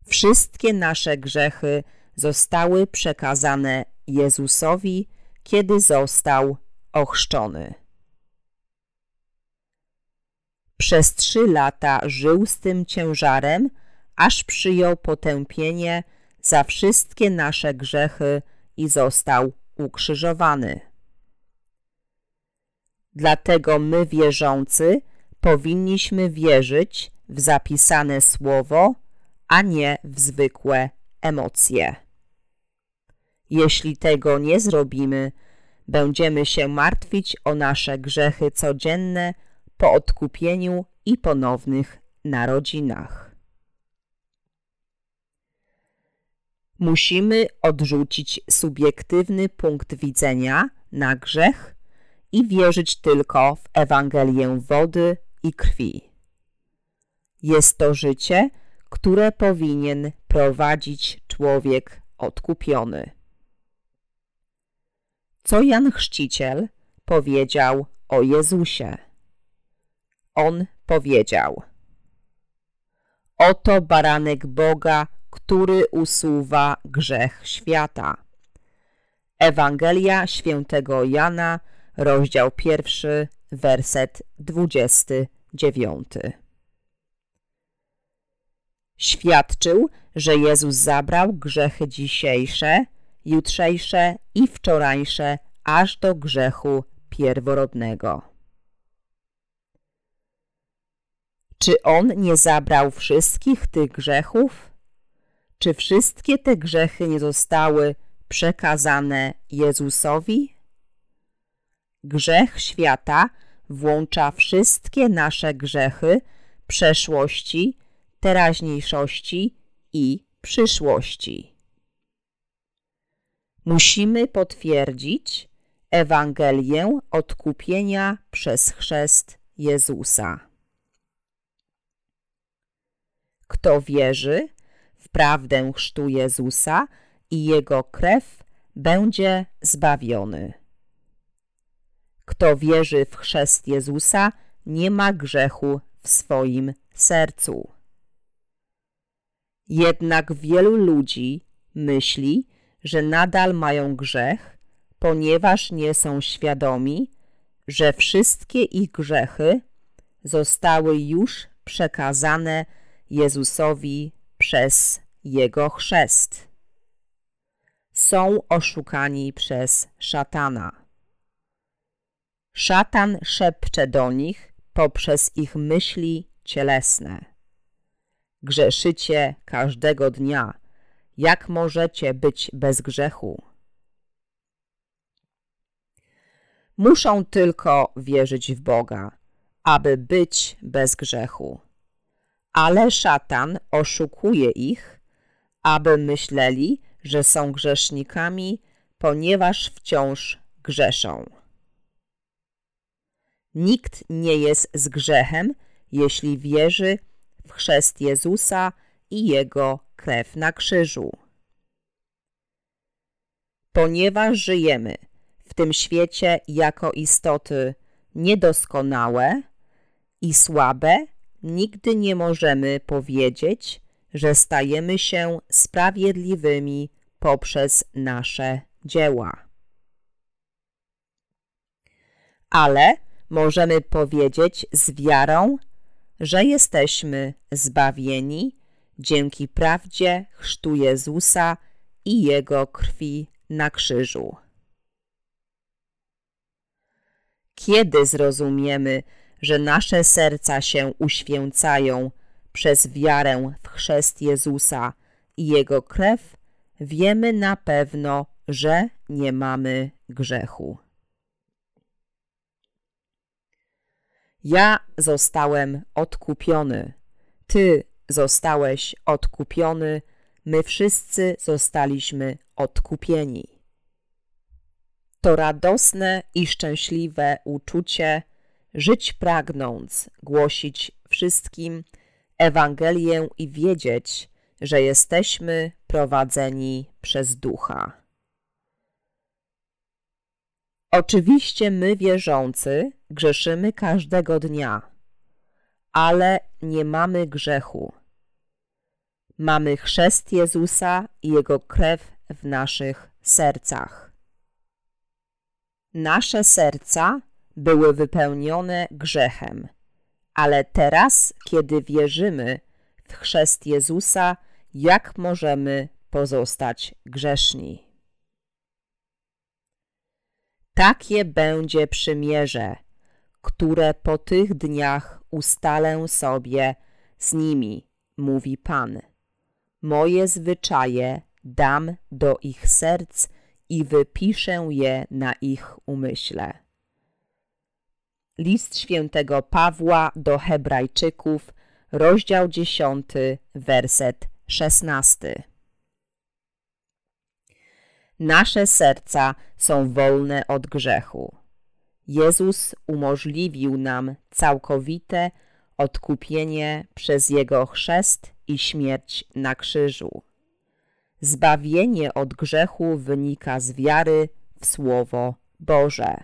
Wszystkie nasze grzechy zostały przekazane Jezusowi, kiedy został ochrzczony. Przez trzy lata żył z tym ciężarem, aż przyjął potępienie za wszystkie nasze grzechy i został ukrzyżowany. Dlatego my wierzący powinniśmy wierzyć w zapisane słowo, a nie w zwykłe emocje. Jeśli tego nie zrobimy, będziemy się martwić o nasze grzechy codzienne po odkupieniu i ponownych narodzinach. Musimy odrzucić subiektywny punkt widzenia na grzech i wierzyć tylko w Ewangelię wody i krwi. Jest to życie, które powinien prowadzić człowiek odkupiony. Co Jan Chrzciciel powiedział o Jezusie? On powiedział: Oto baranek Boga, który usuwa grzech świata. Ewangelia świętego Jana, rozdział pierwszy, werset dwudziesty dziewiąty. Świadczył, że Jezus zabrał grzechy dzisiejsze, jutrzejsze i wczorajsze, aż do grzechu pierworodnego. Czy On nie zabrał wszystkich tych grzechów? Czy wszystkie te grzechy nie zostały przekazane Jezusowi? Grzech świata włącza wszystkie nasze grzechy przeszłości, teraźniejszości i przyszłości. Musimy potwierdzić Ewangelię odkupienia przez chrzest Jezusa. Kto wierzy w prawdę chrztu Jezusa i Jego krew, będzie zbawiony. Kto wierzy w chrzest Jezusa, nie ma grzechu w swoim sercu. Jednak wielu ludzi myśli, że nadal mają grzech, ponieważ nie są świadomi, że wszystkie ich grzechy zostały już przekazane Jezusowi przez Jego chrzest. Są oszukani przez szatana. Szatan szepcze do nich poprzez ich myśli cielesne. Grzeszycie każdego dnia. Jak możecie być bez grzechu? Muszą tylko wierzyć w Boga, aby być bez grzechu. Ale szatan oszukuje ich, aby myśleli, że są grzesznikami, ponieważ wciąż grzeszą. Nikt nie jest z grzechem, jeśli wierzy w chrzest Jezusa i Jego krew na krzyżu. Ponieważ żyjemy w tym świecie jako istoty niedoskonałe i słabe, nigdy nie możemy powiedzieć, że stajemy się sprawiedliwymi poprzez nasze dzieła. Ale możemy powiedzieć z wiarą, że jesteśmy zbawieni dzięki prawdzie chrztu Jezusa i Jego krwi na krzyżu. Kiedy zrozumiemy, że nasze serca się uświęcają przez wiarę w chrzest Jezusa i Jego krew, wiemy na pewno, że nie mamy grzechu. Ja zostałem odkupiony, Ty zostałeś odkupiony, my wszyscy zostaliśmy odkupieni. To radosne i szczęśliwe uczucie, żyć pragnąc, głosić wszystkim Ewangelię i wiedzieć, że jesteśmy prowadzeni przez Ducha. Oczywiście my wierzący grzeszymy każdego dnia, ale nie mamy grzechu. Mamy chrzest Jezusa i Jego krew w naszych sercach. Nasze serca były wypełnione grzechem, ale teraz, kiedy wierzymy w chrzest Jezusa, jak możemy pozostać grzeszni? Takie będzie przymierze, które po tych dniach ustalę sobie z nimi, mówi Pan. Moje zwyczaje dam do ich serc i wypiszę je na ich umyśle. List świętego Pawła do Hebrajczyków, rozdział 10, werset 16. Nasze serca są wolne od grzechu. Jezus umożliwił nam całkowite odkupienie przez Jego chrzest i śmierć na krzyżu. Zbawienie od grzechu wynika z wiary w Słowo Boże.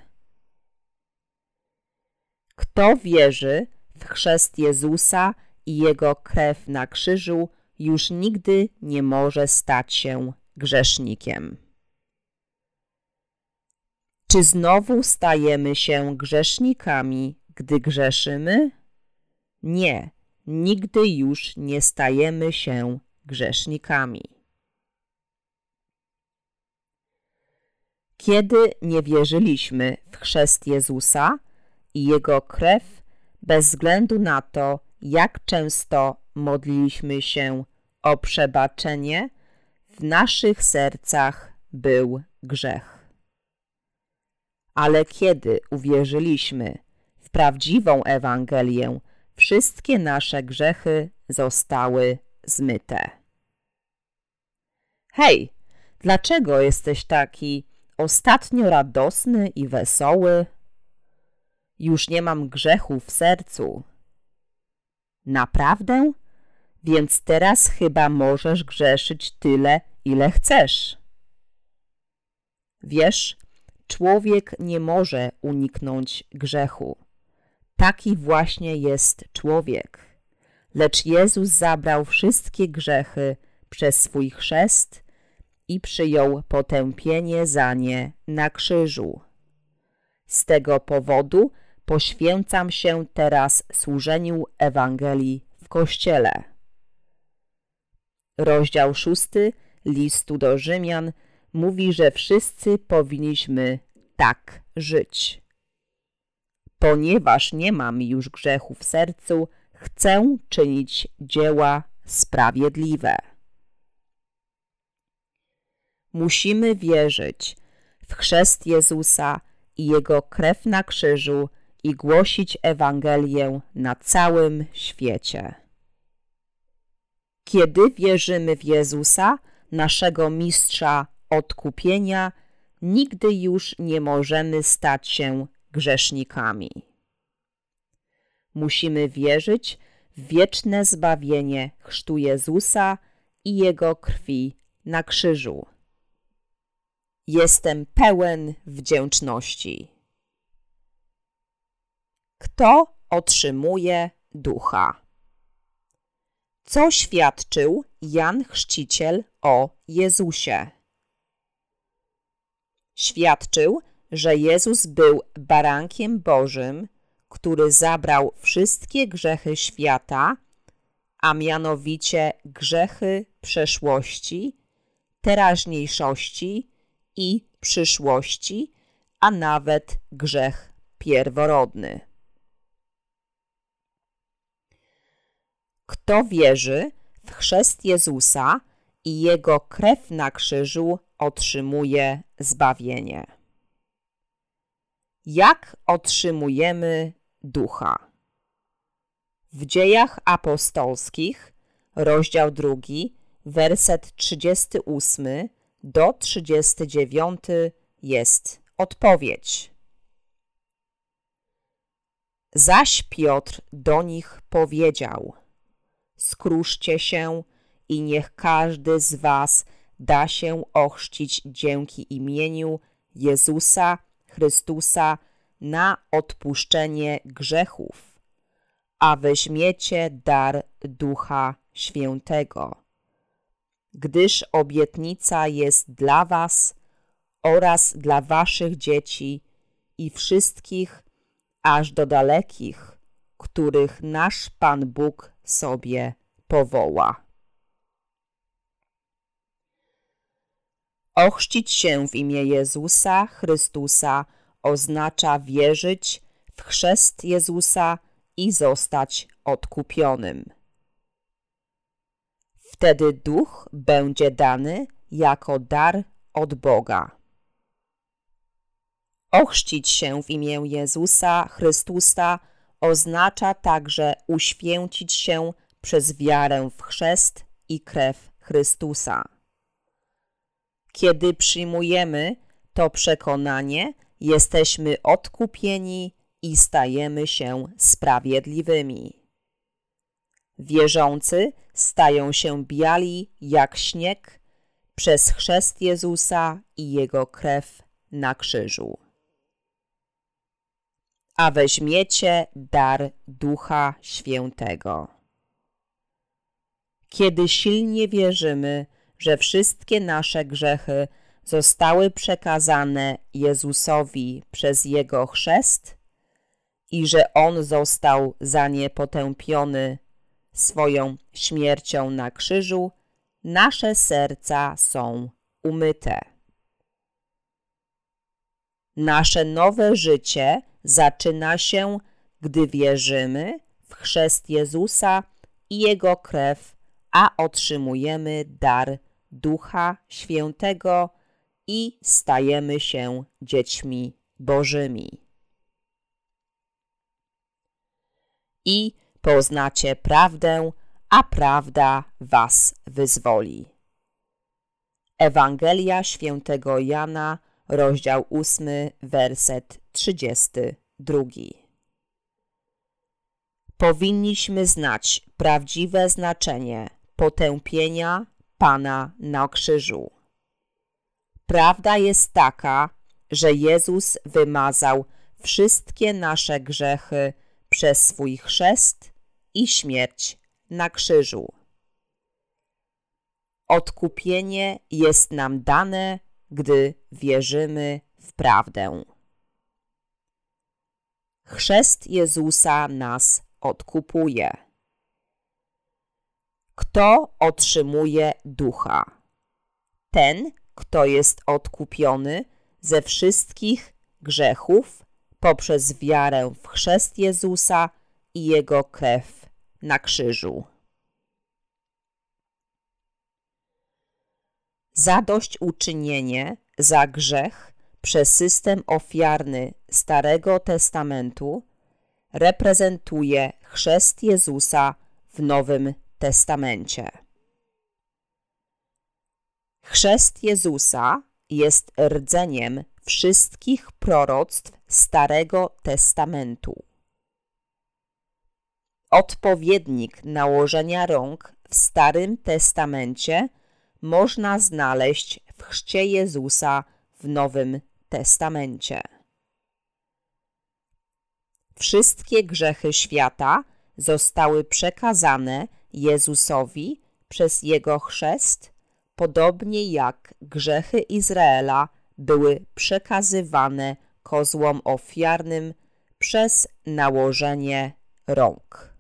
Kto wierzy w chrzest Jezusa i Jego krew na krzyżu, już nigdy nie może stać się grzesznikiem. Czy znowu stajemy się grzesznikami, gdy grzeszymy? Nie, nigdy już nie stajemy się grzesznikami. Kiedy nie wierzyliśmy w chrzest Jezusa i Jego krew, bez względu na to, jak często modliliśmy się o przebaczenie, w naszych sercach był grzech. Ale kiedy uwierzyliśmy w prawdziwą Ewangelię, wszystkie nasze grzechy zostały zmyte. Hej, dlaczego jesteś taki ostatnio radosny i wesoły? Już nie mam grzechu w sercu. Naprawdę? Więc teraz chyba możesz grzeszyć tyle, ile chcesz. Wiesz, człowiek nie może uniknąć grzechu. Taki właśnie jest człowiek. Lecz Jezus zabrał wszystkie grzechy przez swój chrzest i przyjął potępienie za nie na krzyżu. Z tego powodu poświęcam się teraz służeniu Ewangelii w Kościele. Rozdział szósty listu do Rzymian mówi, że wszyscy powinniśmy tak żyć. Ponieważ nie mam już grzechu w sercu, chcę czynić dzieła sprawiedliwe. Musimy wierzyć w chrzest Jezusa i Jego krew na krzyżu i głosić Ewangelię na całym świecie. Kiedy wierzymy w Jezusa, naszego mistrza odkupienia, nigdy już nie możemy stać się grzesznikami. Musimy wierzyć w wieczne zbawienie chrztu Jezusa i Jego krwi na krzyżu. Jestem pełen wdzięczności. Kto otrzymuje ducha? Co świadczył Jan Chrzciciel o Jezusie? Świadczył, że Jezus był barankiem Bożym, który zabrał wszystkie grzechy świata, a mianowicie grzechy przeszłości, teraźniejszości i przyszłości, a nawet grzech pierworodny. Kto wierzy w chrzest Jezusa i Jego krew na krzyżu otrzymuje zbawienie. Jak otrzymujemy ducha? W dziejach apostolskich, rozdział drugi, werset 38 do 39 jest odpowiedź. Zaś Piotr do nich powiedział: Skruszcie się i niech każdy z was da się ochrzcić dzięki imieniu Jezusa Chrystusa na odpuszczenie grzechów, a weźmiecie dar Ducha Świętego gdyż obietnica jest dla was oraz dla waszych dzieci i wszystkich, aż do dalekich, których nasz Pan Bóg sobie powoła. Ochrzcić się w imię Jezusa Chrystusa oznacza wierzyć w chrzest Jezusa i zostać odkupionym. Wtedy duch będzie dany jako dar od Boga. Ochrzcić się w imię Jezusa Chrystusa oznacza także uświęcić się przez wiarę w chrzest i krew Chrystusa. Kiedy przyjmujemy to przekonanie, jesteśmy odkupieni i stajemy się sprawiedliwymi. Wierzący stają się biali jak śnieg przez chrzest Jezusa i Jego krew na krzyżu. A weźmiecie dar Ducha Świętego. Kiedy silnie wierzymy, że wszystkie nasze grzechy zostały przekazane Jezusowi przez Jego chrzest i że On został za nie potępiony swoją śmiercią na krzyżu, nasze serca są umyte. Nasze nowe życie zaczyna się, gdy wierzymy w chrzest Jezusa i Jego krew, a otrzymujemy dar Ducha Świętego i stajemy się dziećmi Bożymi. I poznacie prawdę, a prawda was wyzwoli. Ewangelia świętego Jana, rozdział 8, werset 32. Powinniśmy znać prawdziwe znaczenie potępienia Pana na krzyżu. Prawda jest taka, że Jezus wymazał wszystkie nasze grzechy przez swój chrzest i śmierć na krzyżu. Odkupienie jest nam dane, gdy wierzymy w prawdę. Chrzest Jezusa nas odkupuje. Kto otrzymuje ducha? Ten, kto jest odkupiony ze wszystkich grzechów poprzez wiarę w chrzest Jezusa i Jego krew na krzyżu. Zadośćuczynienie za grzech przez system ofiarny Starego Testamentu reprezentuje chrzest Jezusa w Nowym Testamencie. Chrzest Jezusa jest rdzeniem wszystkich proroctw Starego Testamentu. Odpowiednik nałożenia rąk w Starym Testamencie można znaleźć w chrzcie Jezusa w Nowym Testamencie. Wszystkie grzechy świata zostały przekazane Jezusowi przez Jego chrzest, podobnie jak grzechy Izraela były przekazywane kozłom ofiarnym przez nałożenie rąk.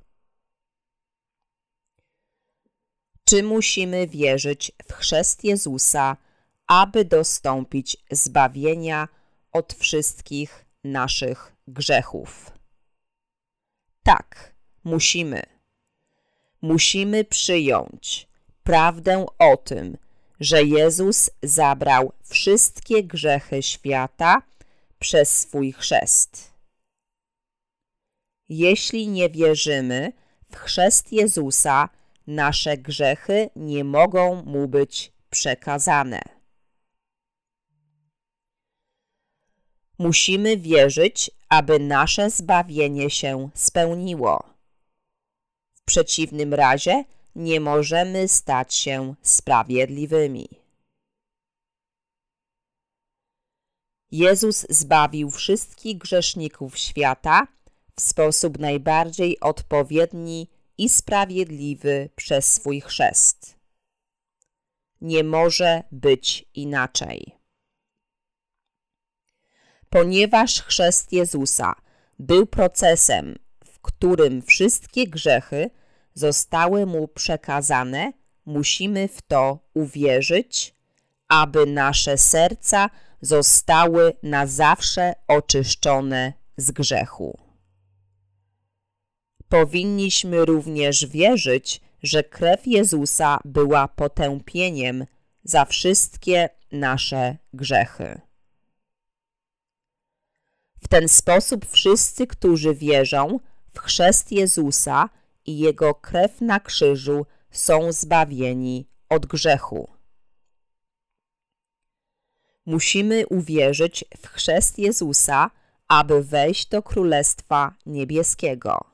Czy musimy wierzyć w chrzest Jezusa, aby dostąpić zbawienia od wszystkich naszych grzechów? Tak, musimy. Musimy przyjąć prawdę o tym, że Jezus zabrał wszystkie grzechy świata przez swój chrzest. Jeśli nie wierzymy w chrzest Jezusa, nasze grzechy nie mogą mu być przekazane. Musimy wierzyć, aby nasze zbawienie się spełniło. W przeciwnym razie nie możemy stać się sprawiedliwymi. Jezus zbawił wszystkich grzeszników świata w sposób najbardziej odpowiedni i sprawiedliwy przez swój chrzest. Nie może być inaczej. Ponieważ chrzest Jezusa był procesem, którym wszystkie grzechy zostały mu przekazane, musimy w to uwierzyć, aby nasze serca zostały na zawsze oczyszczone z grzechu. Powinniśmy również wierzyć, że krew Jezusa była potępieniem za wszystkie nasze grzechy. W ten sposób wszyscy, którzy wierzą w chrzest Jezusa i Jego krew na krzyżu, są zbawieni od grzechu. Musimy uwierzyć w chrzest Jezusa, aby wejść do Królestwa Niebieskiego.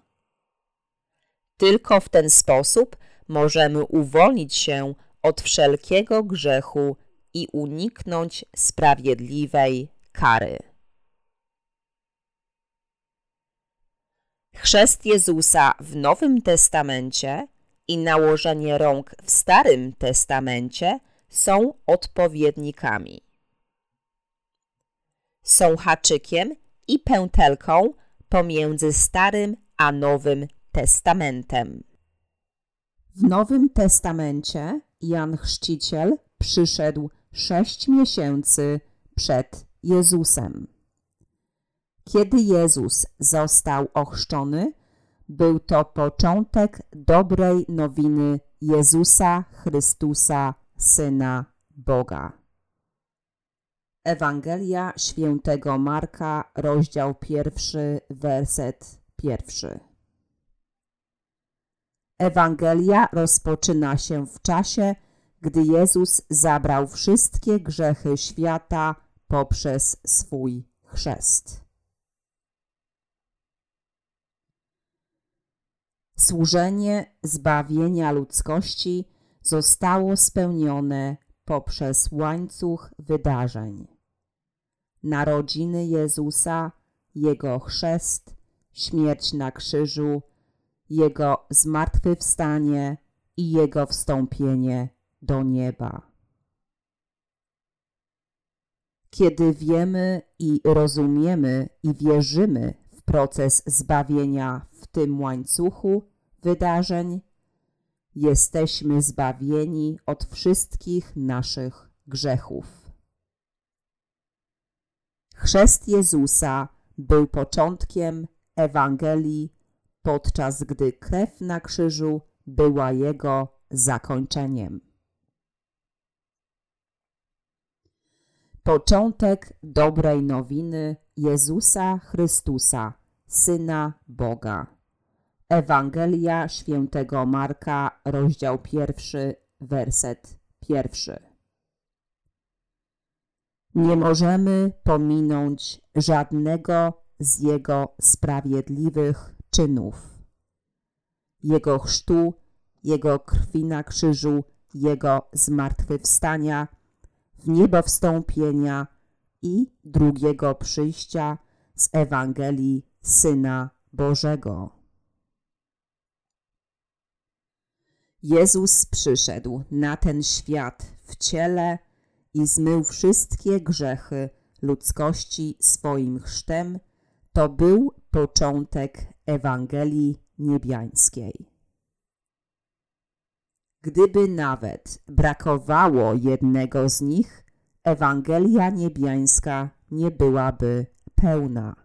Tylko w ten sposób możemy uwolnić się od wszelkiego grzechu i uniknąć sprawiedliwej kary. Chrzest Jezusa w Nowym Testamencie i nałożenie rąk w Starym Testamencie są odpowiednikami. Są haczykiem i pętelką pomiędzy Starym a Nowym Testamentem. W Nowym Testamencie Jan Chrzciciel przyszedł sześć miesięcy przed Jezusem. Kiedy Jezus został ochrzczony, był to początek dobrej nowiny Jezusa Chrystusa, Syna Boga. Ewangelia świętego Marka, rozdział pierwszy, werset pierwszy. Ewangelia rozpoczyna się w czasie, gdy Jezus zabrał wszystkie grzechy świata poprzez swój chrzest. Służenie zbawienia ludzkości zostało spełnione poprzez łańcuch wydarzeń. Narodziny Jezusa, Jego chrzest, śmierć na krzyżu, Jego zmartwychwstanie i Jego wstąpienie do nieba. Kiedy wiemy i rozumiemy i wierzymy proces zbawienia w tym łańcuchu wydarzeń, jesteśmy zbawieni od wszystkich naszych grzechów. Chrzest Jezusa był początkiem Ewangelii, podczas gdy krew na krzyżu była jego zakończeniem. Początek dobrej nowiny Jezusa Chrystusa, Syna Boga. Ewangelia świętego Marka, rozdział pierwszy, werset pierwszy. Nie możemy pominąć żadnego z Jego sprawiedliwych czynów. Jego chrztu, Jego krwi na krzyżu, Jego zmartwychwstania, w niebo wstąpienia i drugiego przyjścia z Ewangelii Syna Bożego. Jezus przyszedł na ten świat w ciele i zmył wszystkie grzechy ludzkości swoim chrztem, to był początek Ewangelii niebiańskiej. Gdyby nawet brakowało jednego z nich, Ewangelia niebiańska nie byłaby pełna.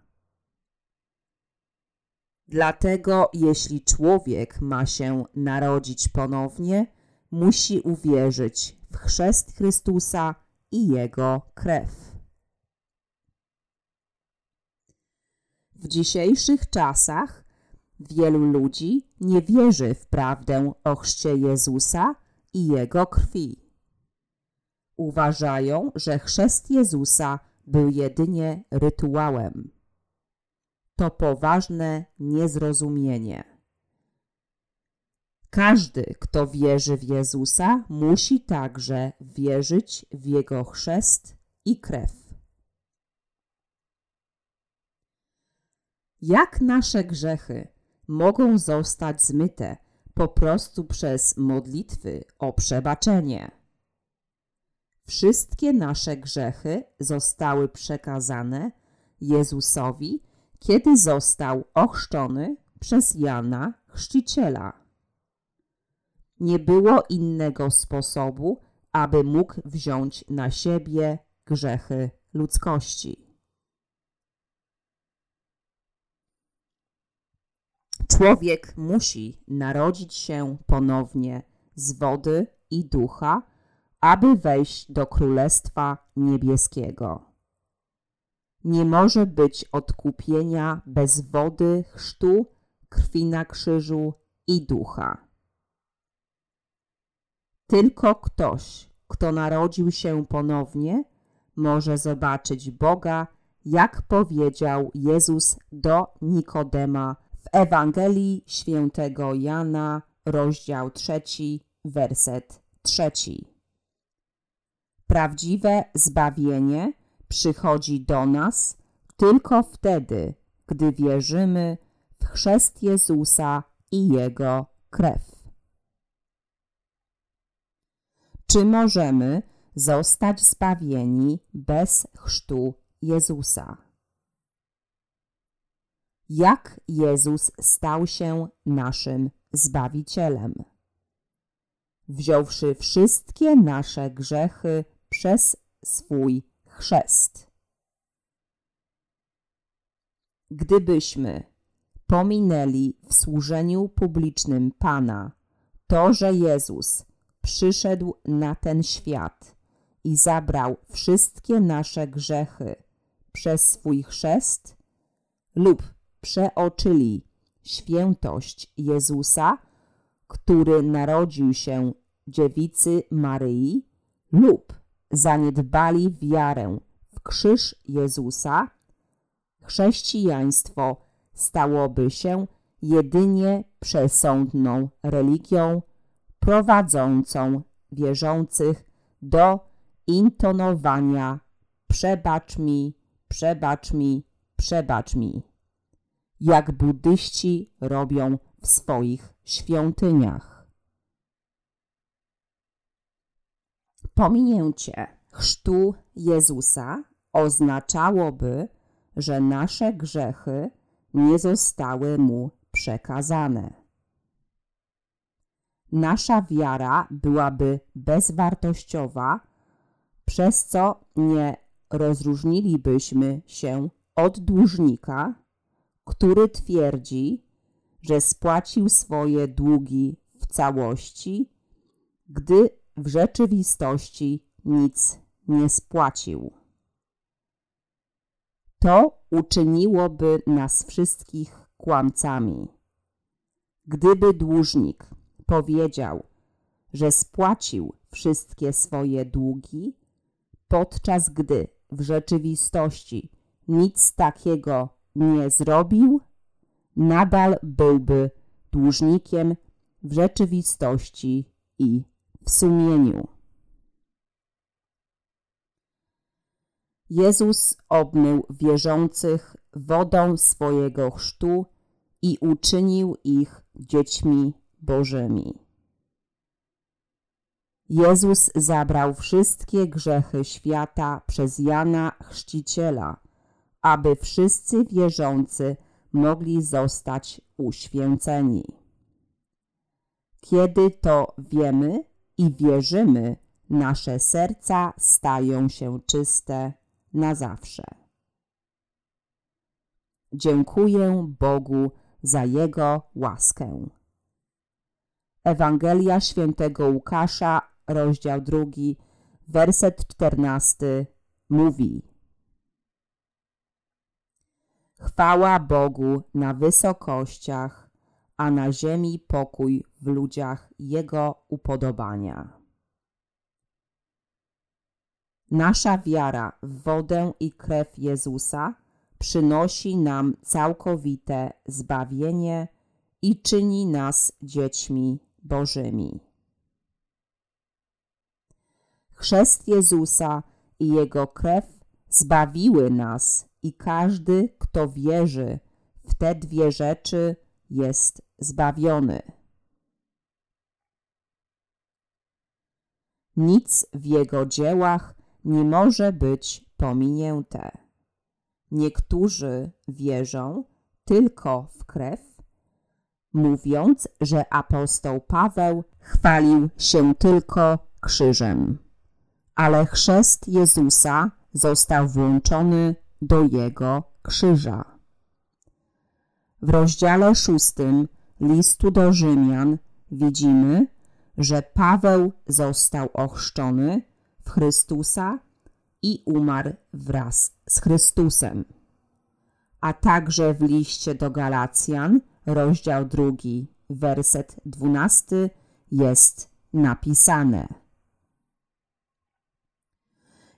Dlatego, jeśli człowiek ma się narodzić ponownie, musi uwierzyć w chrzest Chrystusa i Jego krew. W dzisiejszych czasach wielu ludzi nie wierzy w prawdę o chrzcie Jezusa i Jego krwi. Uważają, że chrzest Jezusa był jedynie rytuałem. To poważne niezrozumienie. Każdy, kto wierzy w Jezusa, musi także wierzyć w Jego chrzest i krew. Jak nasze grzechy mogą zostać zmyte po prostu przez modlitwy o przebaczenie? Wszystkie nasze grzechy zostały przekazane Jezusowi, kiedy został ochrzczony przez Jana Chrzciciela. Nie było innego sposobu, aby mógł wziąć na siebie grzechy ludzkości. Człowiek musi narodzić się ponownie z wody i ducha, aby wejść do Królestwa Niebieskiego. Nie może być odkupienia bez wody, chrztu, krwi na krzyżu i ducha. Tylko ktoś, kto narodził się ponownie, może zobaczyć Boga, jak powiedział Jezus do Nikodema w Ewangelii świętego Jana, rozdział trzeci, werset trzeci. Prawdziwe zbawienie przychodzi do nas tylko wtedy, gdy wierzymy w chrzest Jezusa i Jego krew. Czy możemy zostać zbawieni bez chrztu Jezusa? Jak Jezus stał się naszym Zbawicielem? Wziąwszy wszystkie nasze grzechy przez swój chrzest. Gdybyśmy pominęli w służeniu publicznym Pana to, że Jezus przyszedł na ten świat i zabrał wszystkie nasze grzechy przez swój chrzest, lub przeoczyli świętość Jezusa, który narodził się dziewicy Maryi, lub zaniedbali wiarę w krzyż Jezusa, chrześcijaństwo stałoby się jedynie przesądną religią prowadzącą wierzących do intonowania przebacz mi, przebacz mi, przebacz mi, jak buddyści robią w swoich świątyniach. Pominięcie chrztu Jezusa oznaczałoby, że nasze grzechy nie zostały mu przekazane. Nasza wiara byłaby bezwartościowa, przez co nie rozróżnilibyśmy się od dłużnika, który twierdzi, że spłacił swoje długi w całości, gdy w rzeczywistości nic nie spłacił. To uczyniłoby nas wszystkich kłamcami. Gdyby dłużnik powiedział, że spłacił wszystkie swoje długi, podczas gdy w rzeczywistości nic takiego nie zrobił, nadal byłby dłużnikiem w rzeczywistości i w sumieniu. Jezus obmył wierzących wodą swojego chrztu i uczynił ich dziećmi Bożymi. Jezus zabrał wszystkie grzechy świata przez Jana Chrzciciela, aby wszyscy wierzący mogli zostać uświęceni. Kiedy to wiemy i wierzymy, nasze serca stają się czyste na zawsze. Dziękuję Bogu za Jego łaskę. Ewangelia świętego Łukasza, rozdział drugi, werset czternasty mówi Chwała Bogu na wysokościach, a na ziemi pokój w ludziach Jego upodobania. Nasza wiara w wodę i krew Jezusa przynosi nam całkowite zbawienie i czyni nas dziećmi Bożymi. Chrzest Jezusa i Jego krew zbawiły nas i każdy, kto wierzy w te dwie rzeczy, jest zbawiony. Nic w Jego dziełach nie może być pominięte. Niektórzy wierzą tylko w krew, mówiąc, że apostoł Paweł chwalił się tylko krzyżem. Ale chrzest Jezusa został włączony do jego krzyża. W rozdziale szóstym listu do Rzymian widzimy, że Paweł został ochrzczony w Chrystusa i umarł wraz z Chrystusem. A także w liście do Galacjan, rozdział drugi, werset dwunasty jest napisane.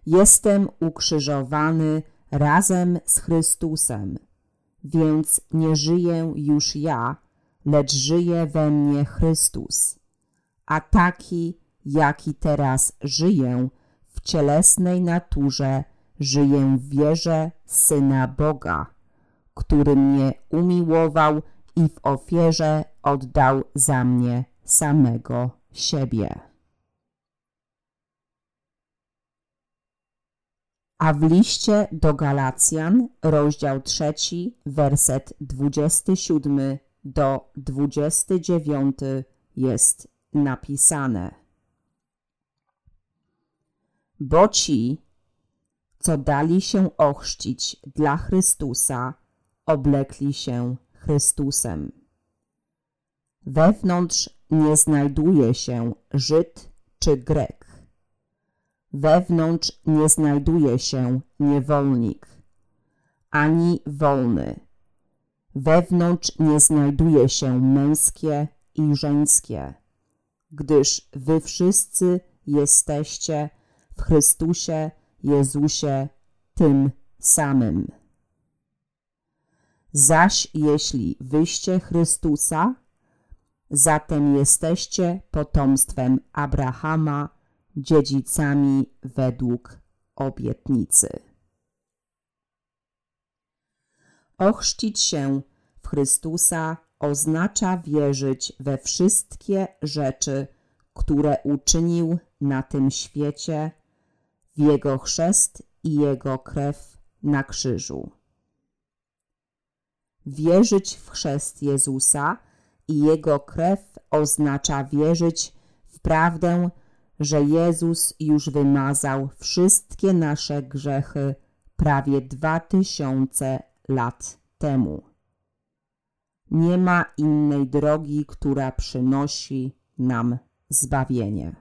Jestem ukrzyżowany razem z Chrystusem, więc nie żyję już ja, lecz żyje we mnie Chrystus. A taki, jaki teraz żyję w cielesnej naturze, żyję w wierze Syna Boga, który mnie umiłował i w ofierze oddał za mnie samego siebie. A w liście do Galacjan, rozdział 3, werset 27 do 29 jest napisane. Bo ci, co dali się ochrzcić dla Chrystusa, oblekli się Chrystusem. Wewnątrz nie znajduje się Żyd czy Grek. Wewnątrz nie znajduje się niewolnik, ani wolny. Wewnątrz nie znajduje się męskie i żeńskie, gdyż wy wszyscy jesteście w Chrystusie Jezusie tym samym. Zaś jeśli wyście Chrystusa, zatem jesteście potomstwem Abrahama, dziedzicami według obietnicy. Ochrzcić się w Chrystusa oznacza wierzyć we wszystkie rzeczy, które uczynił na tym świecie, w Jego chrzest i Jego krew na krzyżu. Wierzyć w chrzest Jezusa i Jego krew oznacza wierzyć w prawdę, że Jezus już wymazał wszystkie nasze grzechy prawie dwa tysiące lat temu. Nie ma innej drogi, która przynosi nam zbawienie.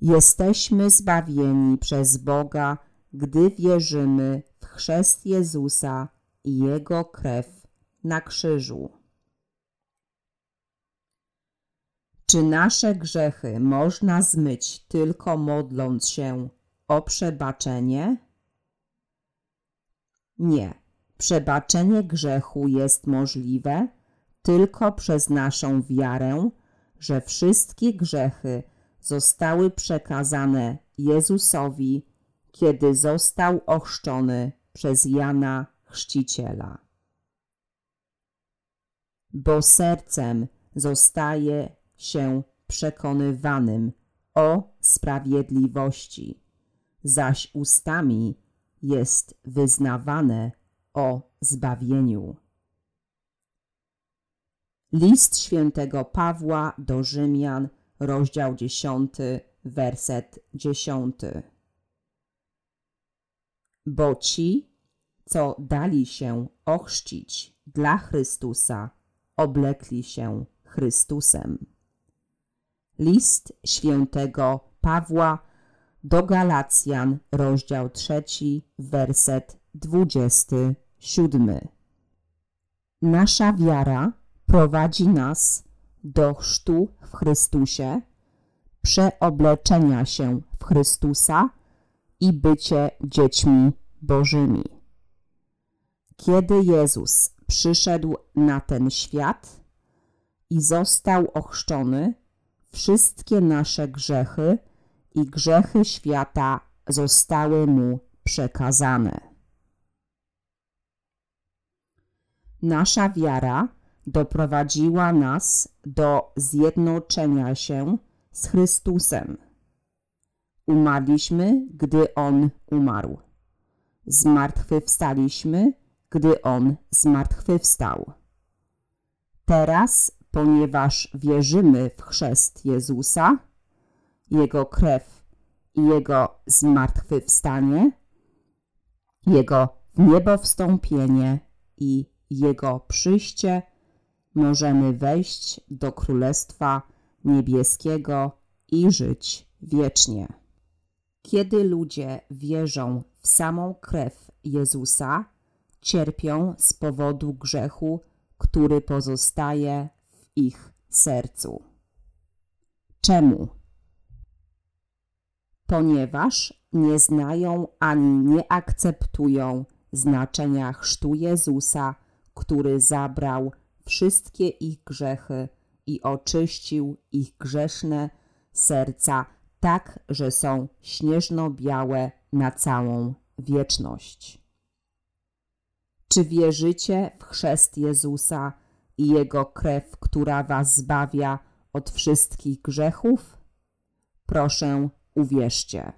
Jesteśmy zbawieni przez Boga, gdy wierzymy w chrzest Jezusa i Jego krew na krzyżu. Czy nasze grzechy można zmyć tylko modląc się o przebaczenie? Nie. Przebaczenie grzechu jest możliwe tylko przez naszą wiarę, że wszystkie grzechy zostały przekazane Jezusowi, kiedy został ochrzczony przez Jana Chrzciciela. Bo sercem zostaje się przekonywanym o sprawiedliwości, zaś ustami jest wyznawane o zbawieniu. List świętego Pawła do Rzymian, rozdział 10, werset 10. Bo ci, co dali się ochrzcić dla Chrystusa, oblekli się Chrystusem. List świętego Pawła do Galacjan, rozdział 3, werset 27. Nasza wiara prowadzi nas do chrztu w Chrystusie, przeobleczenia się w Chrystusa i bycie dziećmi Bożymi. Kiedy Jezus przyszedł na ten świat i został ochrzczony, wszystkie nasze grzechy i grzechy świata zostały mu przekazane. Nasza wiara doprowadziła nas do zjednoczenia się z Chrystusem. Umarliśmy, gdy On umarł. Zmartwychwstaliśmy, gdy On zmartwychwstał. Teraz ponieważ wierzymy w chrzest Jezusa, Jego krew i Jego zmartwychwstanie, Jego niebowstąpienie i Jego przyjście, możemy wejść do Królestwa Niebieskiego i żyć wiecznie. Kiedy ludzie wierzą w samą krew Jezusa, cierpią z powodu grzechu, który pozostaje ich sercu. Czemu? Ponieważ nie znają ani nie akceptują znaczenia chrztu Jezusa, który zabrał wszystkie ich grzechy i oczyścił ich grzeszne serca tak, że są śnieżno-białe na całą wieczność. Czy wierzycie w chrzest Jezusa i Jego krew, która was zbawia od wszystkich grzechów? Proszę, uwierzcie.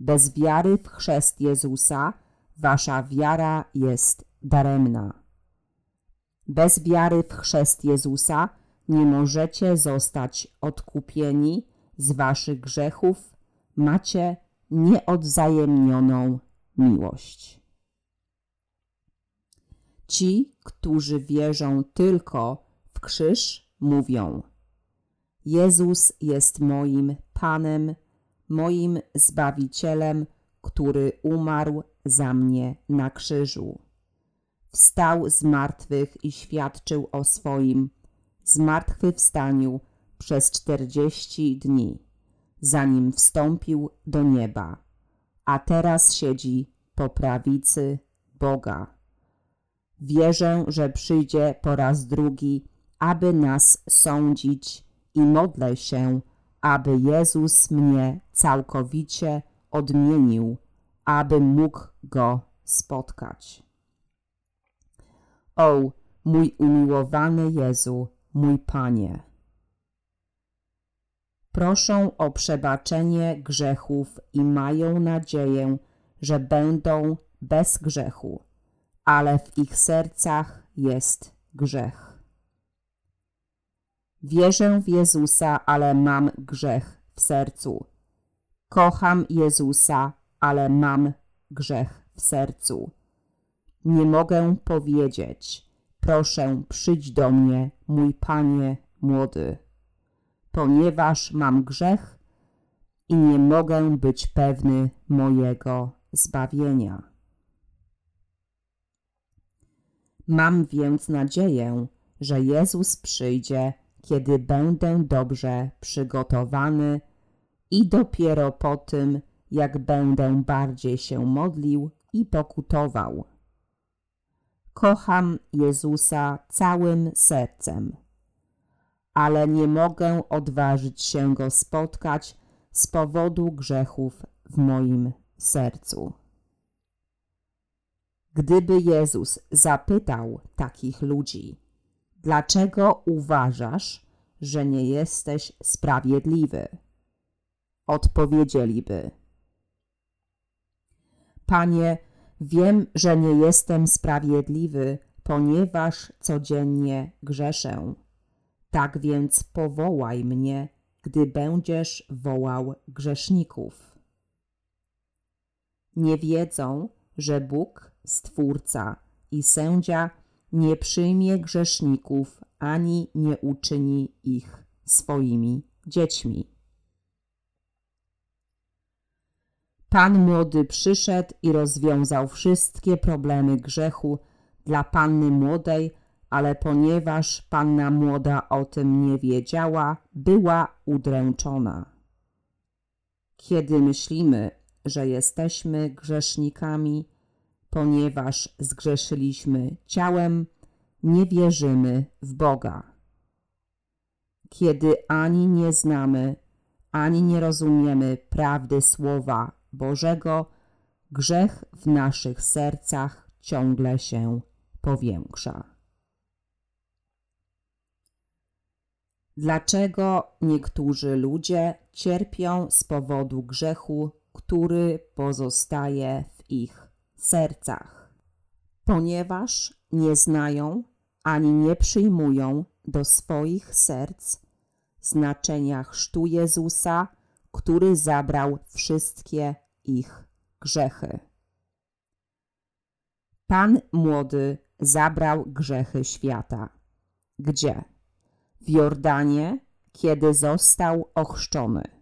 Bez wiary w chrzest Jezusa wasza wiara jest daremna. Bez wiary w chrzest Jezusa nie możecie zostać odkupieni z waszych grzechów, macie nieodzajemnioną miłość. Ci, którzy wierzą tylko w krzyż, mówią: Jezus jest moim Panem, moim Zbawicielem, który umarł za mnie na krzyżu. Wstał z martwych i świadczył o swoim zmartwychwstaniu przez czterdzieści dni, zanim wstąpił do nieba, a teraz siedzi po prawicy Boga. Wierzę, że przyjdzie po raz drugi, aby nas sądzić i modlę się, aby Jezus mnie całkowicie odmienił, abym mógł Go spotkać. O, mój umiłowany Jezu, mój Panie! Proszą o przebaczenie grzechów i mają nadzieję, że będą bez grzechu, ale w ich sercach jest grzech. Wierzę w Jezusa, ale mam grzech w sercu. Kocham Jezusa, ale mam grzech w sercu. Nie mogę powiedzieć, proszę przyjdź do mnie, mój Panie młody, ponieważ mam grzech i nie mogę być pewny mojego zbawienia. Mam więc nadzieję, że Jezus przyjdzie kiedy będę dobrze przygotowany i dopiero po tym, jak będę bardziej się modlił i pokutował. Kocham Jezusa całym sercem, ale nie mogę odważyć się Go spotkać z powodu grzechów w moim sercu. Gdyby Jezus zapytał takich ludzi, Dlaczego uważasz, że nie jesteś sprawiedliwy? Odpowiedzieliby: Panie, wiem, że nie jestem sprawiedliwy, ponieważ codziennie grzeszę. Tak więc powołaj mnie, gdy będziesz wołał grzeszników. Nie wiedzą, że Bóg, Stwórca i Sędzia nie przyjmie grzeszników ani nie uczyni ich swoimi dziećmi. Pan młody przyszedł i rozwiązał wszystkie problemy grzechu dla panny młodej, ale ponieważ panna młoda o tym nie wiedziała, była udręczona. Kiedy myślimy, że jesteśmy grzesznikami, ponieważ zgrzeszyliśmy ciałem, nie wierzymy w Boga. Kiedy ani nie znamy, ani nie rozumiemy prawdy Słowa Bożego, grzech w naszych sercach ciągle się powiększa. Dlaczego niektórzy ludzie cierpią z powodu grzechu, który pozostaje w ich sercach, ponieważ nie znają ani nie przyjmują do swoich serc znaczenia chrztu Jezusa, który zabrał wszystkie ich grzechy. Pan młody zabrał grzechy świata. Gdzie? W Jordanie, kiedy został ochrzczony.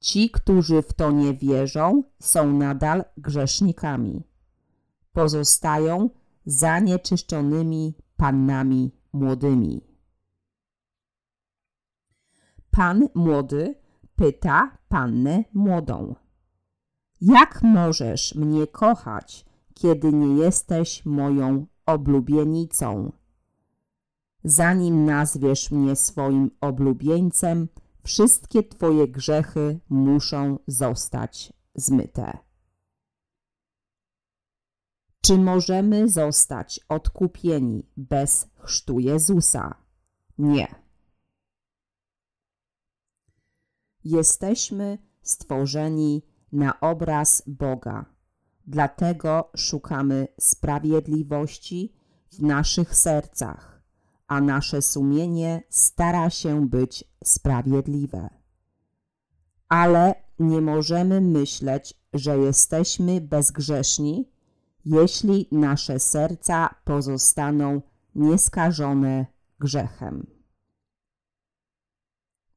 Ci, którzy w to nie wierzą, są nadal grzesznikami. Pozostają zanieczyszczonymi pannami młodymi. Pan młody pyta pannę młodą. Jak możesz mnie kochać, kiedy nie jesteś moją oblubienicą? Zanim nazwiesz mnie swoim oblubieńcem, wszystkie Twoje grzechy muszą zostać zmyte. Czy możemy zostać odkupieni bez chrztu Jezusa? Nie. Jesteśmy stworzeni na obraz Boga, dlatego szukamy sprawiedliwości w naszych sercach, a nasze sumienie stara się być sprawiedliwe. Ale nie możemy myśleć, że jesteśmy bezgrzeszni, jeśli nasze serca pozostaną nieskażone grzechem.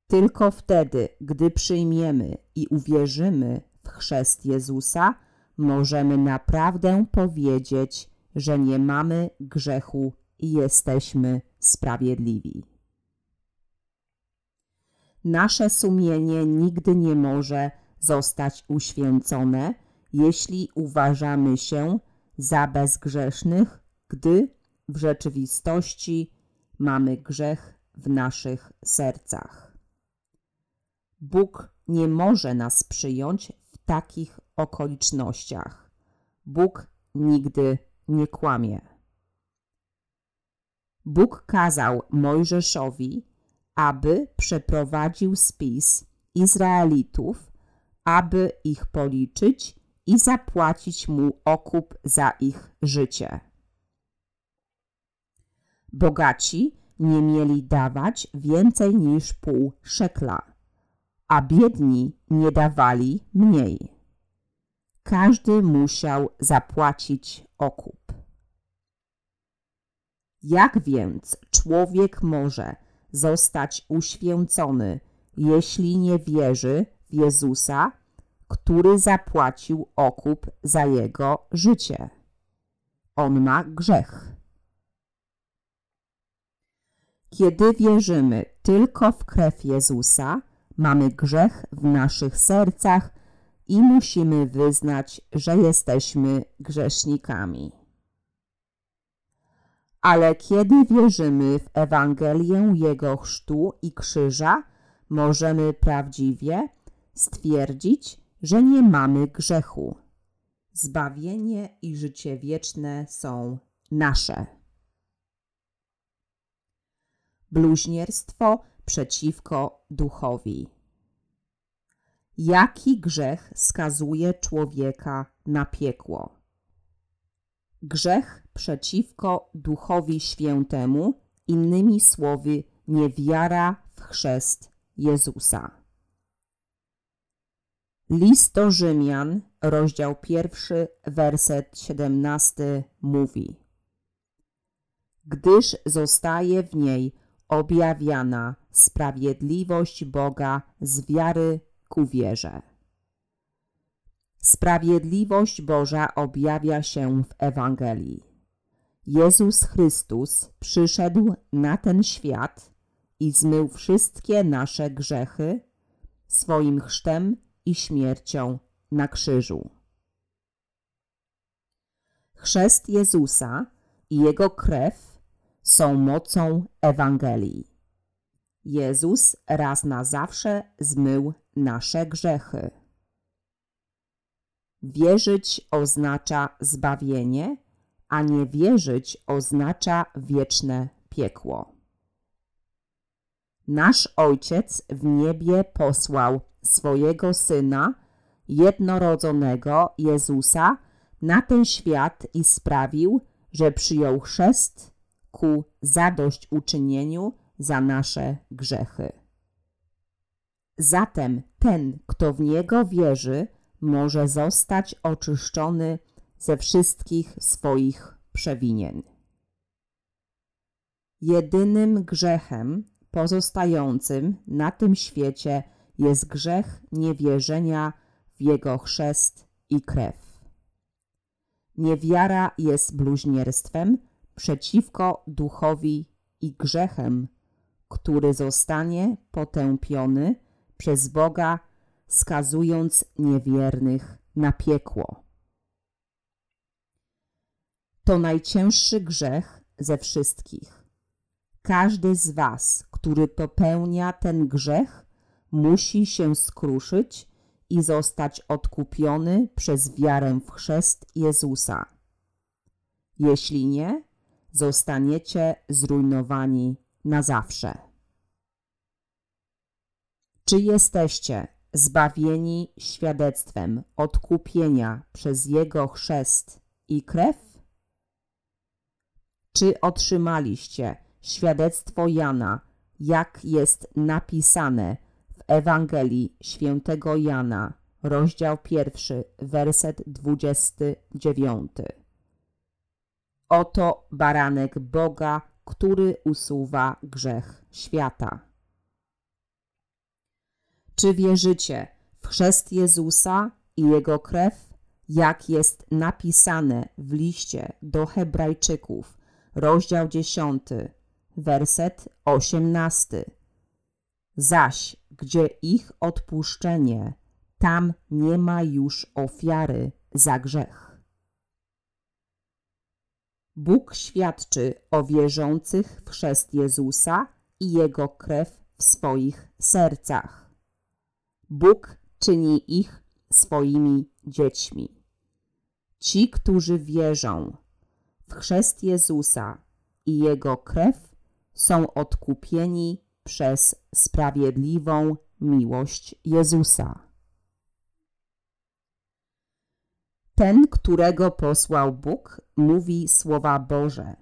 Tylko wtedy, gdy przyjmiemy i uwierzymy w chrzest Jezusa, możemy naprawdę powiedzieć, że nie mamy grzechu i jesteśmy sprawiedliwi. Nasze sumienie nigdy nie może zostać uświęcone, jeśli uważamy się za bezgrzesznych, gdy w rzeczywistości mamy grzech w naszych sercach. Bóg nie może nas przyjąć w takich okolicznościach. Bóg nigdy nie kłamie. Bóg kazał Mojżeszowi, aby przeprowadził spis Izraelitów, aby ich policzyć i zapłacić mu okup za ich życie. Bogaci nie mieli dawać więcej niż pół szekla, a biedni nie dawali mniej. Każdy musiał zapłacić okup. Jak więc człowiek może zostać uświęcony, jeśli nie wierzy w Jezusa który zapłacił okup za jego życie. On ma grzech. Kiedy wierzymy tylko w krew Jezusa, mamy grzech w naszych sercach i musimy wyznać, że jesteśmy grzesznikami. Ale kiedy wierzymy w Ewangelię Jego chrztu i krzyża, możemy prawdziwie stwierdzić, że nie mamy grzechu. Zbawienie i życie wieczne są nasze. Bluźnierstwo przeciwko duchowi. Jaki grzech skazuje człowieka na piekło? Grzech przeciwko Duchowi Świętemu, innymi słowy, niewiara w chrzest Jezusa. List do Rzymian, rozdział pierwszy, werset siedemnasty mówi Gdyż zostaje w niej objawiana sprawiedliwość Boga z wiary ku wierze. Sprawiedliwość Boża objawia się w Ewangelii. Jezus Chrystus przyszedł na ten świat i zmył wszystkie nasze grzechy swoim chrztem i śmiercią na krzyżu. Chrzest Jezusa i Jego krew są mocą Ewangelii. Jezus raz na zawsze zmył nasze grzechy. Wierzyć oznacza zbawienie, a nie wierzyć oznacza wieczne piekło. Nasz Ojciec w niebie posłał swojego Syna, jednorodzonego Jezusa, na ten świat i sprawił, że przyjął chrzest ku zadośćuczynieniu za nasze grzechy. Zatem ten, kto w Niego wierzy, może zostać oczyszczony ze wszystkich swoich przewinień. Jedynym grzechem pozostającym na tym świecie jest grzech niewierzenia w Jego chrzest i krew. Niewiara jest bluźnierstwem przeciwko duchowi i grzechem, który zostanie potępiony przez Boga, skazując niewiernych na piekło. To najcięższy grzech ze wszystkich. Każdy z Was, który popełnia ten grzech, musi się skruszyć i zostać odkupiony przez wiarę w chrzest Jezusa. Jeśli nie, zostaniecie zrujnowani na zawsze. Czy jesteście zbawieni świadectwem odkupienia przez Jego chrzest i krew? Czy otrzymaliście świadectwo Jana, jak jest napisane w Ewangelii świętego Jana, rozdział pierwszy, werset dwudziesty dziewiąty? Oto baranek Boga, który usuwa grzech świata. Czy wierzycie w chrzest Jezusa i Jego krew, jak jest napisane w liście do Hebrajczyków, rozdział 10, werset 18? Zaś, gdzie ich odpuszczenie, tam nie ma już ofiary za grzech. Bóg świadczy o wierzących w chrzest Jezusa i Jego krew w swoich sercach. Bóg czyni ich swoimi dziećmi. Ci, którzy wierzą w chrzest Jezusa i Jego krew, są odkupieni przez sprawiedliwą miłość Jezusa. Ten, którego posłał Bóg, mówi słowa Boże,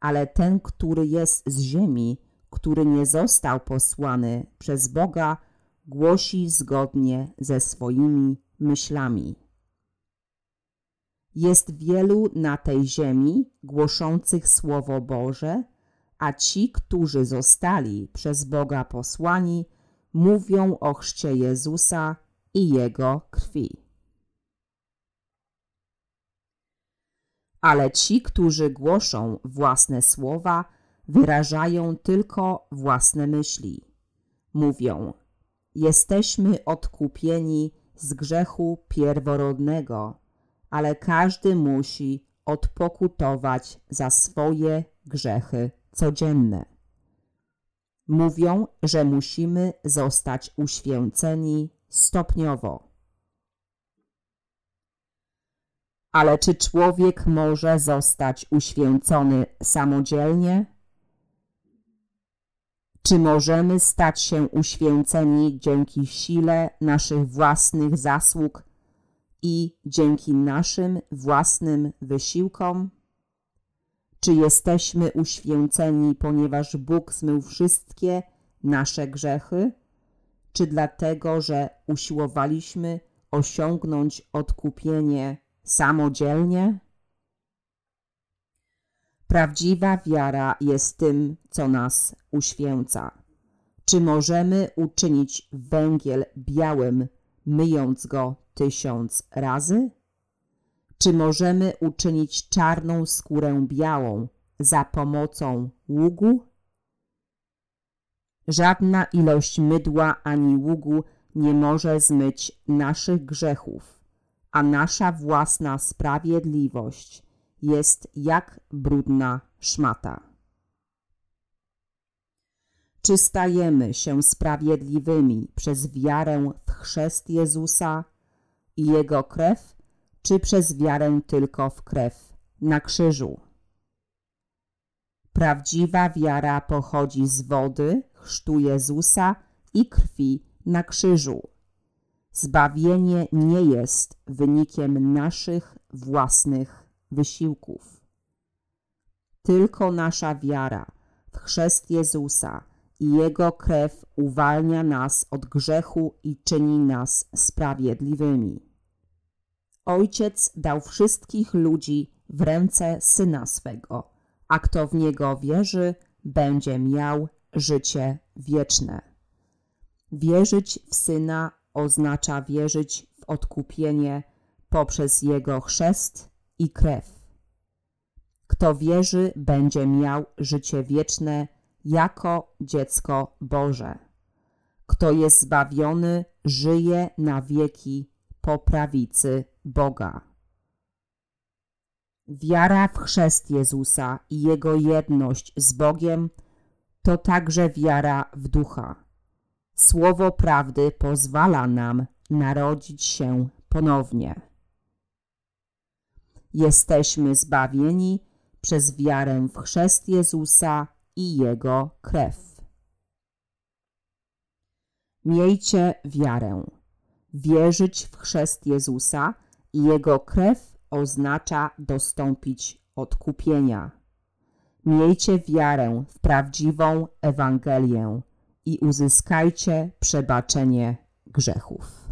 ale ten, który jest z ziemi, który nie został posłany przez Boga, głosi zgodnie ze swoimi myślami. Jest wielu na tej ziemi głoszących Słowo Boże, a ci, którzy zostali przez Boga posłani, mówią o chrzcie Jezusa i Jego krwi. Ale ci, którzy głoszą własne słowa, wyrażają tylko własne myśli. Mówią – Jesteśmy odkupieni z grzechu pierworodnego, ale każdy musi odpokutować za swoje grzechy codzienne. Mówią, że musimy zostać uświęceni stopniowo. Ale czy człowiek może zostać uświęcony samodzielnie? Czy możemy stać się uświęceni dzięki sile naszych własnych zasług i dzięki naszym własnym wysiłkom? Czy jesteśmy uświęceni, ponieważ Bóg zmył wszystkie nasze grzechy? Czy dlatego, że usiłowaliśmy osiągnąć odkupienie samodzielnie? Prawdziwa wiara jest tym, co nas uświęca. Czy możemy uczynić węgiel białym, myjąc go tysiąc razy? Czy możemy uczynić czarną skórę białą za pomocą ługu? Żadna ilość mydła ani ługu nie może zmyć naszych grzechów, a nasza własna sprawiedliwość jest jak brudna szmata. Czy stajemy się sprawiedliwymi przez wiarę w chrzest Jezusa i Jego krew, czy przez wiarę tylko w krew na krzyżu? Prawdziwa wiara pochodzi z wody, chrztu Jezusa i krwi na krzyżu. Zbawienie nie jest wynikiem naszych własnych wysiłków. Tylko nasza wiara w chrzest Jezusa i Jego krew uwalnia nas od grzechu i czyni nas sprawiedliwymi. Ojciec dał wszystkich ludzi w ręce Syna swego, a kto w Niego wierzy, będzie miał życie wieczne. Wierzyć w Syna oznacza wierzyć w odkupienie poprzez Jego chrzest i krew. Kto wierzy, będzie miał życie wieczne jako dziecko Boże. Kto jest zbawiony, żyje na wieki po prawicy Boga. Wiara w chrzest Jezusa i Jego jedność z Bogiem to także wiara w Ducha. Słowo prawdy pozwala nam narodzić się ponownie. Jesteśmy zbawieni przez wiarę w chrzest Jezusa i Jego krew. Miejcie wiarę. Wierzyć w chrzest Jezusa i Jego krew oznacza dostąpić odkupienia. Miejcie wiarę w prawdziwą Ewangelię i uzyskajcie przebaczenie grzechów.